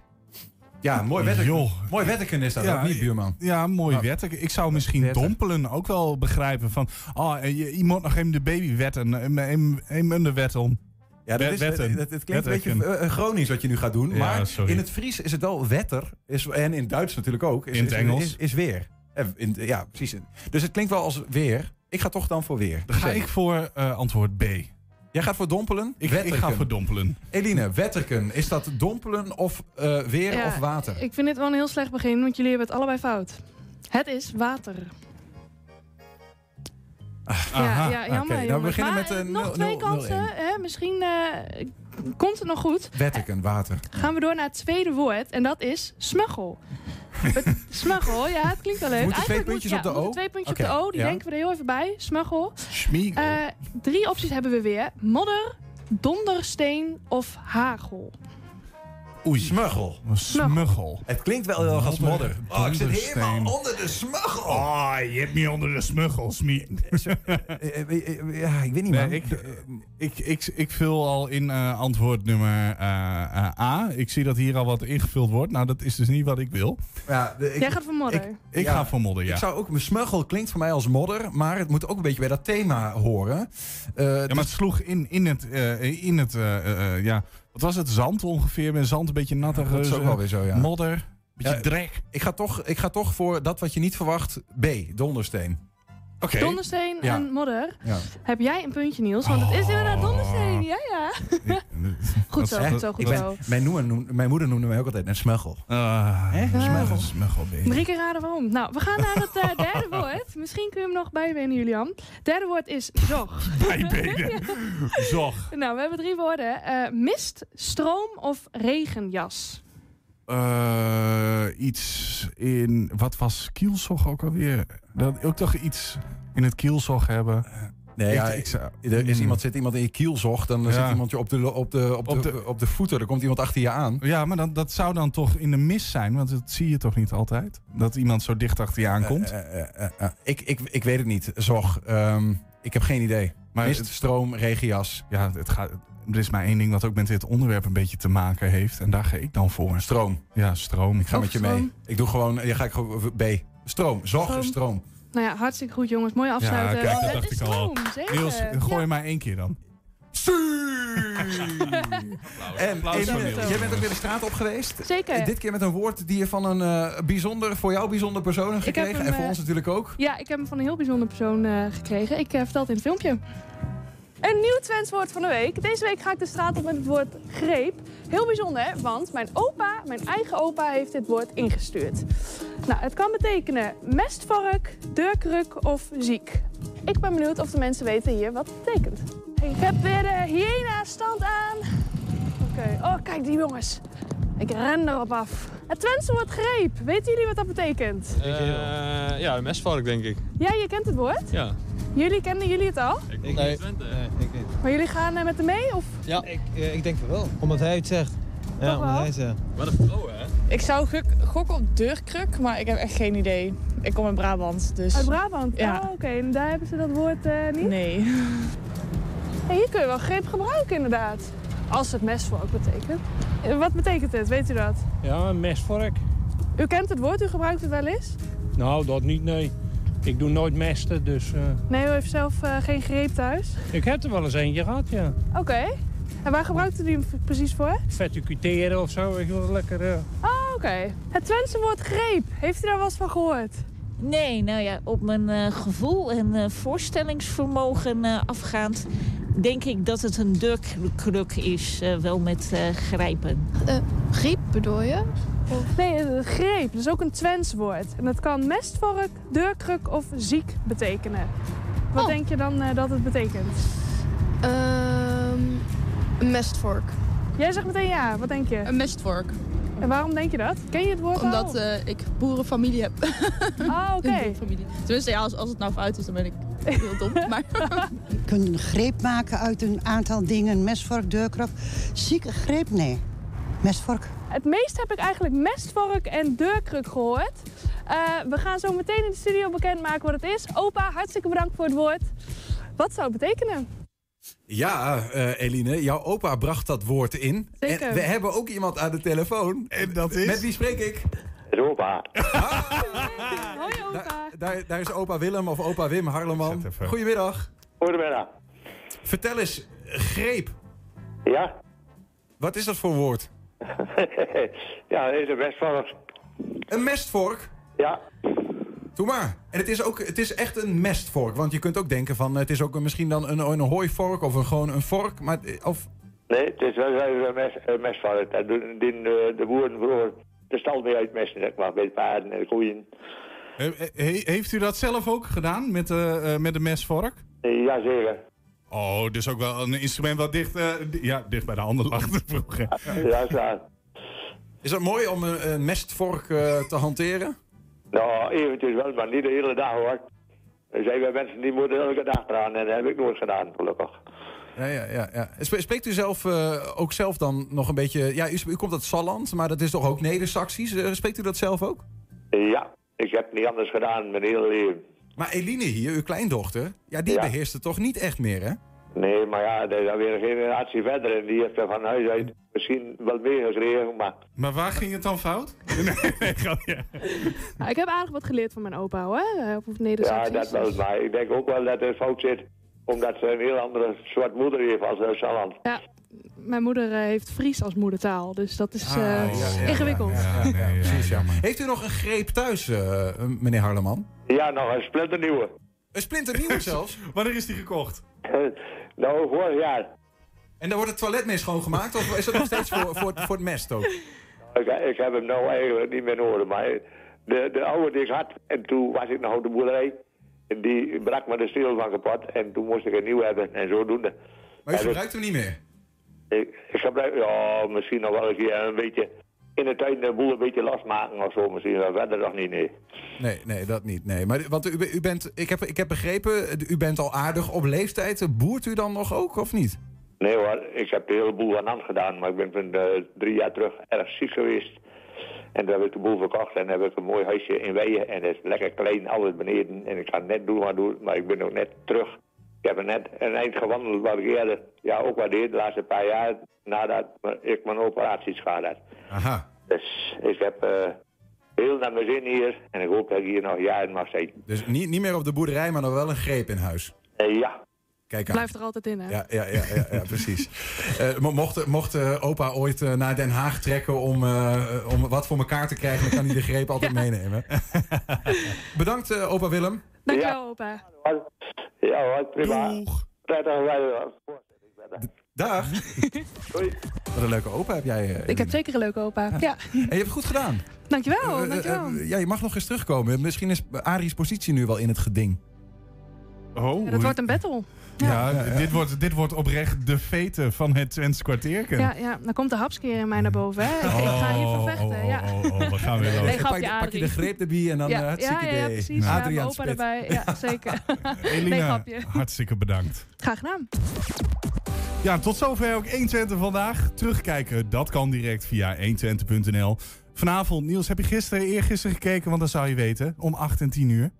Ja, mooi wetterken. Joh. Mooi wetterken is dat Ja, ook niet, buurman. Ja, mooi wetten. Ik zou misschien Wetten. dompelen ook wel begrijpen. Van, oh, je, je moet nog even de baby wetten. Even even de wet om. Ja, dat is, wetten. het, het, het klinkt een beetje eh, Gronings wat je nu gaat doen. Ja, maar sorry. in het Fries is het wel wetter. Is, en in het Duits natuurlijk ook. Is, In het is- Engels. Is, is weer. Eh, in- ja, precies. Dus het klinkt wel als weer. Ik ga toch dan voor weer. Dan ga ik voor eh, antwoord B. Jij gaat voor dompelen? Ik, ga voor dompelen. Eline, wetterken. Is dat dompelen of eh, weer Ja, of water? Ik vind dit wel een heel slecht begin, want jullie hebben het allebei fout. Het is water. ja, ja, jammer. Oké, nou, we beginnen maar, met een nog twee kansen. Hè? Misschien eh, komt het nog goed. Wetterken, water. Gaan we door naar het tweede woord en dat is smuggel. (laughs) Smuggel, ja, het klinkt wel leuk. Moeten twee puntjes moet- op de O? Twee puntjes op de O, die ja. denken we er heel even bij. Smuggel. Schmiegel. Eh, drie opties hebben we weer. Modder, dondersteen of hagel. Oei. Smuggel. Een smuggel. Het klinkt wel heel erg als modder. Oh, ik zit helemaal onder de smuggel. Oh, je hebt me onder de smuggel, Smie. Eh, eh, eh, Ja, ik weet niet, man. Nee, ik, ik, ik, ik vul al in eh, antwoord nummer A. Ik zie dat hier al wat ingevuld wordt. Nou, dat is dus niet wat ik wil. Ja, de- ik- Jij gaat voor modder. Ik Ja, ga voor modder, ja. Ik zou ook, mijn smuggel klinkt voor mij als modder, maar het moet ook een beetje bij dat thema horen. Eh, Ja, maar dus- het sloeg in, in het, eh, in het eh, eh, eh, ja, wat was het, zand ongeveer. Met zand een beetje nattig. dat is ook wel weer zo, ja. Modder, beetje Ja, drek. ik, ga toch, ik ga toch voor dat wat je niet verwacht, B, dondersteen. Oké. Dondersteen Ja. en modder. Ja. Heb jij een puntje, Niels? Want het is inderdaad dondersteen. Ja, ja. (laughs) Goed zo, goed zo, goed Ik ben, zo. mijn, noem- mijn moeder noemde mij ook altijd een smuggel. Hè? smuggel. Smuggel, baby. Drie keer raden waarom. Nou, we gaan naar het eh, derde woord. Misschien kun je hem nog bijbenen, Julian. Derde woord is zog. (laughs) Bijbenen. (laughs) Zog. Nou, we hebben drie woorden. Eh, mist, stroom of regenjas. Eh, iets in, wat was kielzog ook alweer? Dat ook toch iets in het kielzog hebben. Nee, Ik- ja, ik zou- er is Hmm. iemand, zit iemand in je kielzog, dan Ja. zit iemand je op de, op, de, op, de, Op op, de- voeten, dan komt iemand achter je aan. Ja, maar dan, dat zou dan toch in de mist zijn, want dat zie je toch niet altijd? Dat iemand zo dicht achter je aankomt? Eh, eh, ik, ik, ik weet het niet, zog. Ehm, ik heb geen idee. Maar Mist, het- stroom, regenjas. Ja, het gaat, er is maar één ding wat ook met dit onderwerp een beetje te maken heeft. En daar ga ik dan voor. Stroom. Ja, stroom. Ik ga met je mee. stroom. Ik doe gewoon, ja, ga ik gewoon B. Stroom. Zorg voor stroom. Nou ja, hartstikke goed jongens. Mooi afsluiten. kijk, dat Het dacht is ik al. stroom. Niels, gooi maar één keer dan. (laughs) En Niels. jij bent ook weer de straat op geweest. Zeker. Dit keer met een woord die je van een eh, bijzonder, voor jou bijzonder persoon hebt gekregen. hem, en voor eh, ons natuurlijk ook. Ja, ik heb hem van een heel bijzonder persoon eh, gekregen. Ik vertel het in het filmpje. Een nieuw Twents woord van de week. Deze week ga ik de straat op met het woord greep. Heel bijzonder, hè? want mijn opa, mijn eigen opa, heeft dit woord ingestuurd. Nou, het kan betekenen mestvork, deurkruk of ziek. Ik ben benieuwd of de mensen weten hier wat het betekent. Ik heb weer de hyena-stand aan. Oké, oh kijk die jongens. Ik ren erop af. Het Twentse woord greep. Weten jullie wat dat betekent? Eh, ja, een mesvark denk ik. Ja, je kent het woord? Ja. Jullie kennen jullie het al? Ik nee. nee, ik niet. Maar jullie gaan eh, met hem mee? Of? Ja. Ik, eh, ik denk van wel. Omdat hij het zegt. Ja, Toch omdat wel? hij het zegt. Wat een vrouw, hè? Ik zou gok- gokken op deurkruk, maar ik heb echt geen idee. Ik kom uit Brabant, dus... Uit Brabant? Ja. Oh, oké. En daar hebben ze dat woord eh, niet? Nee. (laughs) Hey, hier kun je wel greep gebruiken inderdaad. Als het mesvork betekent. Wat betekent het? Weet u dat? Ja, een mesvork. U kent het woord, u gebruikt het wel eens? Nou, dat niet, nee. Ik doe nooit mesten, dus... eh, Nee, u heeft zelf eh, geen greep thuis? ik heb er wel eens eentje gehad, ja. Oké. En waar gebruikt u hem precies voor? Verticuteren of zo, je wel, lekker... eh. Oh, oké. Het Twentse woord greep. Heeft u daar wel eens van gehoord? Nee, nou ja, op mijn eh, gevoel en eh, voorstellingsvermogen eh, afgaand... denk ik dat het een deurkruk is, eh, wel met eh, grijpen. greep bedoel je? Nee, greep. Dat is ook een Twents woord. En dat kan mestvork, deurkruk of ziek betekenen. Wat Oh. denk je dan eh, dat het betekent? een mestvork. Jij zegt meteen ja. Wat denk je? Een mestvork. En waarom denk je dat? Ken je het woord Omdat al? eh, ik boerenfamilie heb. Ah, (laughs) oké. Tenminste, ja, als, als het nou fout is, dan ben ik heel dom. (laughs) Maar Je kunt een greep maken uit een aantal dingen. Mesvork, deurkruk. Zieke greep, nee. Mesvork. Het meest heb ik eigenlijk mestvork en deurkruk gehoord. Eh, we gaan zo meteen in de studio bekendmaken wat het is. Opa, hartstikke bedankt voor het woord. Wat zou het betekenen? Ja, eh, Eline, jouw opa bracht dat woord in. Zeker. En we hebben ook iemand aan de telefoon. En dat is? Met wie spreek ik? Het opa. (laughs) Hoi opa. Daar, daar is opa Willem of opa Wim Harleman. Goedemiddag. Goedemiddag. Vertel eens, greep. Ja? Wat is dat voor woord? (laughs) ja, dat is een mestvork. Een mestvork? Ja. Doe maar. En het is, ook, het is echt een mestvork. Want je kunt ook denken van het is ook een- misschien dan een, een hooivork of een, gewoon een vork. Maar, of, Nee, het is wel een, mes, een mestvork. Daar doen die, eh, de boeren vroeger de stal mee uitmesten, zeg maar, met de paarden en de koeien. He- he- heeft u dat zelf ook gedaan met, eh, eh, met de mesvork? Eh, Jazeker. Oh, dus ook wel een instrument wat dicht, eh, ja, dicht bij de handen lag vroeger. (laughs) Ja, is het mooi om een, een mestvork eh, te hanteren? Nou, eventjes wel, maar niet de hele dag hoor. Er zijn wel mensen die moeten elke dag eraan en dat heb ik nooit gedaan, gelukkig. Ja, ja, ja. ja. Spreekt u zelf eh, ook zelf dan nog een beetje... Ja, u, u komt uit Salland, maar dat is toch ook Neder-Saxisch? Spreekt u dat zelf ook? Ja, ik heb niet anders gedaan mijn hele leven. Maar Eline hier, uw kleindochter, ja, die Ja. beheerst het toch niet echt meer, hè? Nee, maar ja, er is alweer een generatie verder en die heeft er van huis uit misschien wel meegekregen, maar... Maar waar ging het dan fout? (laughs) nee, nee, grapje. Nou, ik heb aardig wat geleerd van mijn opa hoor. eh, Op Ja, Neder-Saxisch. dat wel, maar ik denk ook wel dat er fout zit, omdat ze een heel andere soort moeder heeft als Salland. Ja, mijn moeder eh, heeft Fries als moedertaal, dus dat is eh, ja, ja, ingewikkeld. Ja, (laughs) precies, ja. Heeft u nog een greep thuis, eh, meneer Harleman? Ja, nog een splinternieuwe. Een splinternieuwe (laughs) zelfs? Wanneer is die gekocht? (laughs) nou, vorig jaar. En dan wordt het toilet mee schoongemaakt? Of is dat nog steeds voor, voor, voor het mest ook? Ik, ik heb hem nou eigenlijk niet meer nodig, maar de, de oude die ik had, en toen was ik nog op de boerderij. En die brak me de steel van kapot en toen moest ik een nieuw hebben en zodoende. Maar u gebruikt hem niet meer? Ik, ik gebruik, ja, misschien nog wel een keer een beetje in de tuin de boel een beetje losmaken of zo misschien, maar verder nog niet, nee. Nee, nee, dat niet. Nee. Maar, want u, u bent, ik, heb, ik heb begrepen, u bent al aardig op leeftijd. Boert u dan nog ook, of niet? Nee hoor, ik heb de hele boel aan hand gedaan, maar ik ben van drie jaar terug erg ziek geweest. En toen heb ik de boel verkocht en heb ik een mooi huisje in Weijen. En dat is lekker klein, alles beneden. En ik ga net doen wat doen, maar ik ben nog net terug heb er net een eind gewandeld wat ik eerder ja, ook wat deed de laatste paar jaar nadat ik mijn operaties gehad had. Aha. Dus ik heb eh, heel naar mijn zin hier en ik hoop dat ik hier nog jaren mag zitten. Dus niet, niet meer op de boerderij, maar nog wel een greep in huis. Eh, ja. Kijk aan. Blijft er altijd in, hè? Ja, ja, ja, ja, ja precies. (laughs) Eh, mo- mocht mocht opa ooit naar Den Haag trekken om, eh, om wat voor elkaar te krijgen, dan kan hij de greep altijd (laughs) meenemen. (laughs) Bedankt, opa Willem. Dankjewel, opa. Ja hoor, prima. Wel. Dag. (laughs) Wat een leuke opa heb jij. eh, Ik heb zeker een leuke opa. Ja. En je hebt het goed gedaan. Dankjewel, Eh, dankjewel. eh, ja, je mag nog eens terugkomen. Misschien is Adrie's positie nu wel in het geding. Oh, Ja, dat wordt een battle. Ja, Dit, wordt, dit wordt oprecht de fete van het Twents kwartierken. Ja, ja, dan komt de hapskeer in mij naar boven, hè? Ik, ik ga hier vervechten, ja. Oh, oh, we gaan weer (laughs) Nee, los. grapje, pak, je- pak je de greep erbij en dan ja, eh, hartstikke ja, ja, idee. precies. Ja, Adriaan mijn opa Spit. erbij. Ja, (laughs) zeker. nee, Elina, grapje. hartstikke bedankt. Graag gedaan. Ja, tot zover ook 120 vandaag. Terugkijken, dat kan direct via 120.nl. Vanavond, Niels, heb je gisteren, eergisteren gekeken? Want dan zou je weten, om 8 en 10 uur.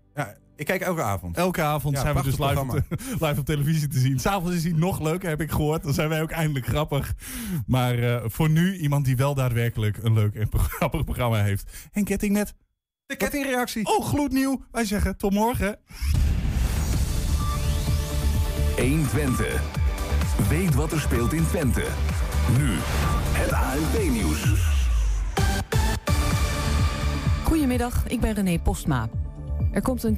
Ik kijk elke avond. Elke avond Ja, zijn we dus live op, (laughs) live op televisie te zien. S'avonds is hij nog leuker, heb ik gehoord. Dan zijn wij ook eindelijk grappig. Maar eh, voor nu iemand die wel daadwerkelijk een leuk en (laughs) grappig programma heeft. En ketting met... De kettingreactie. Oh, gloednieuw. Wij zeggen tot morgen. 120. Weet wat er speelt in Twente. Nu, het ANP-nieuws. Goedemiddag, ik ben René Postma. Er komt een.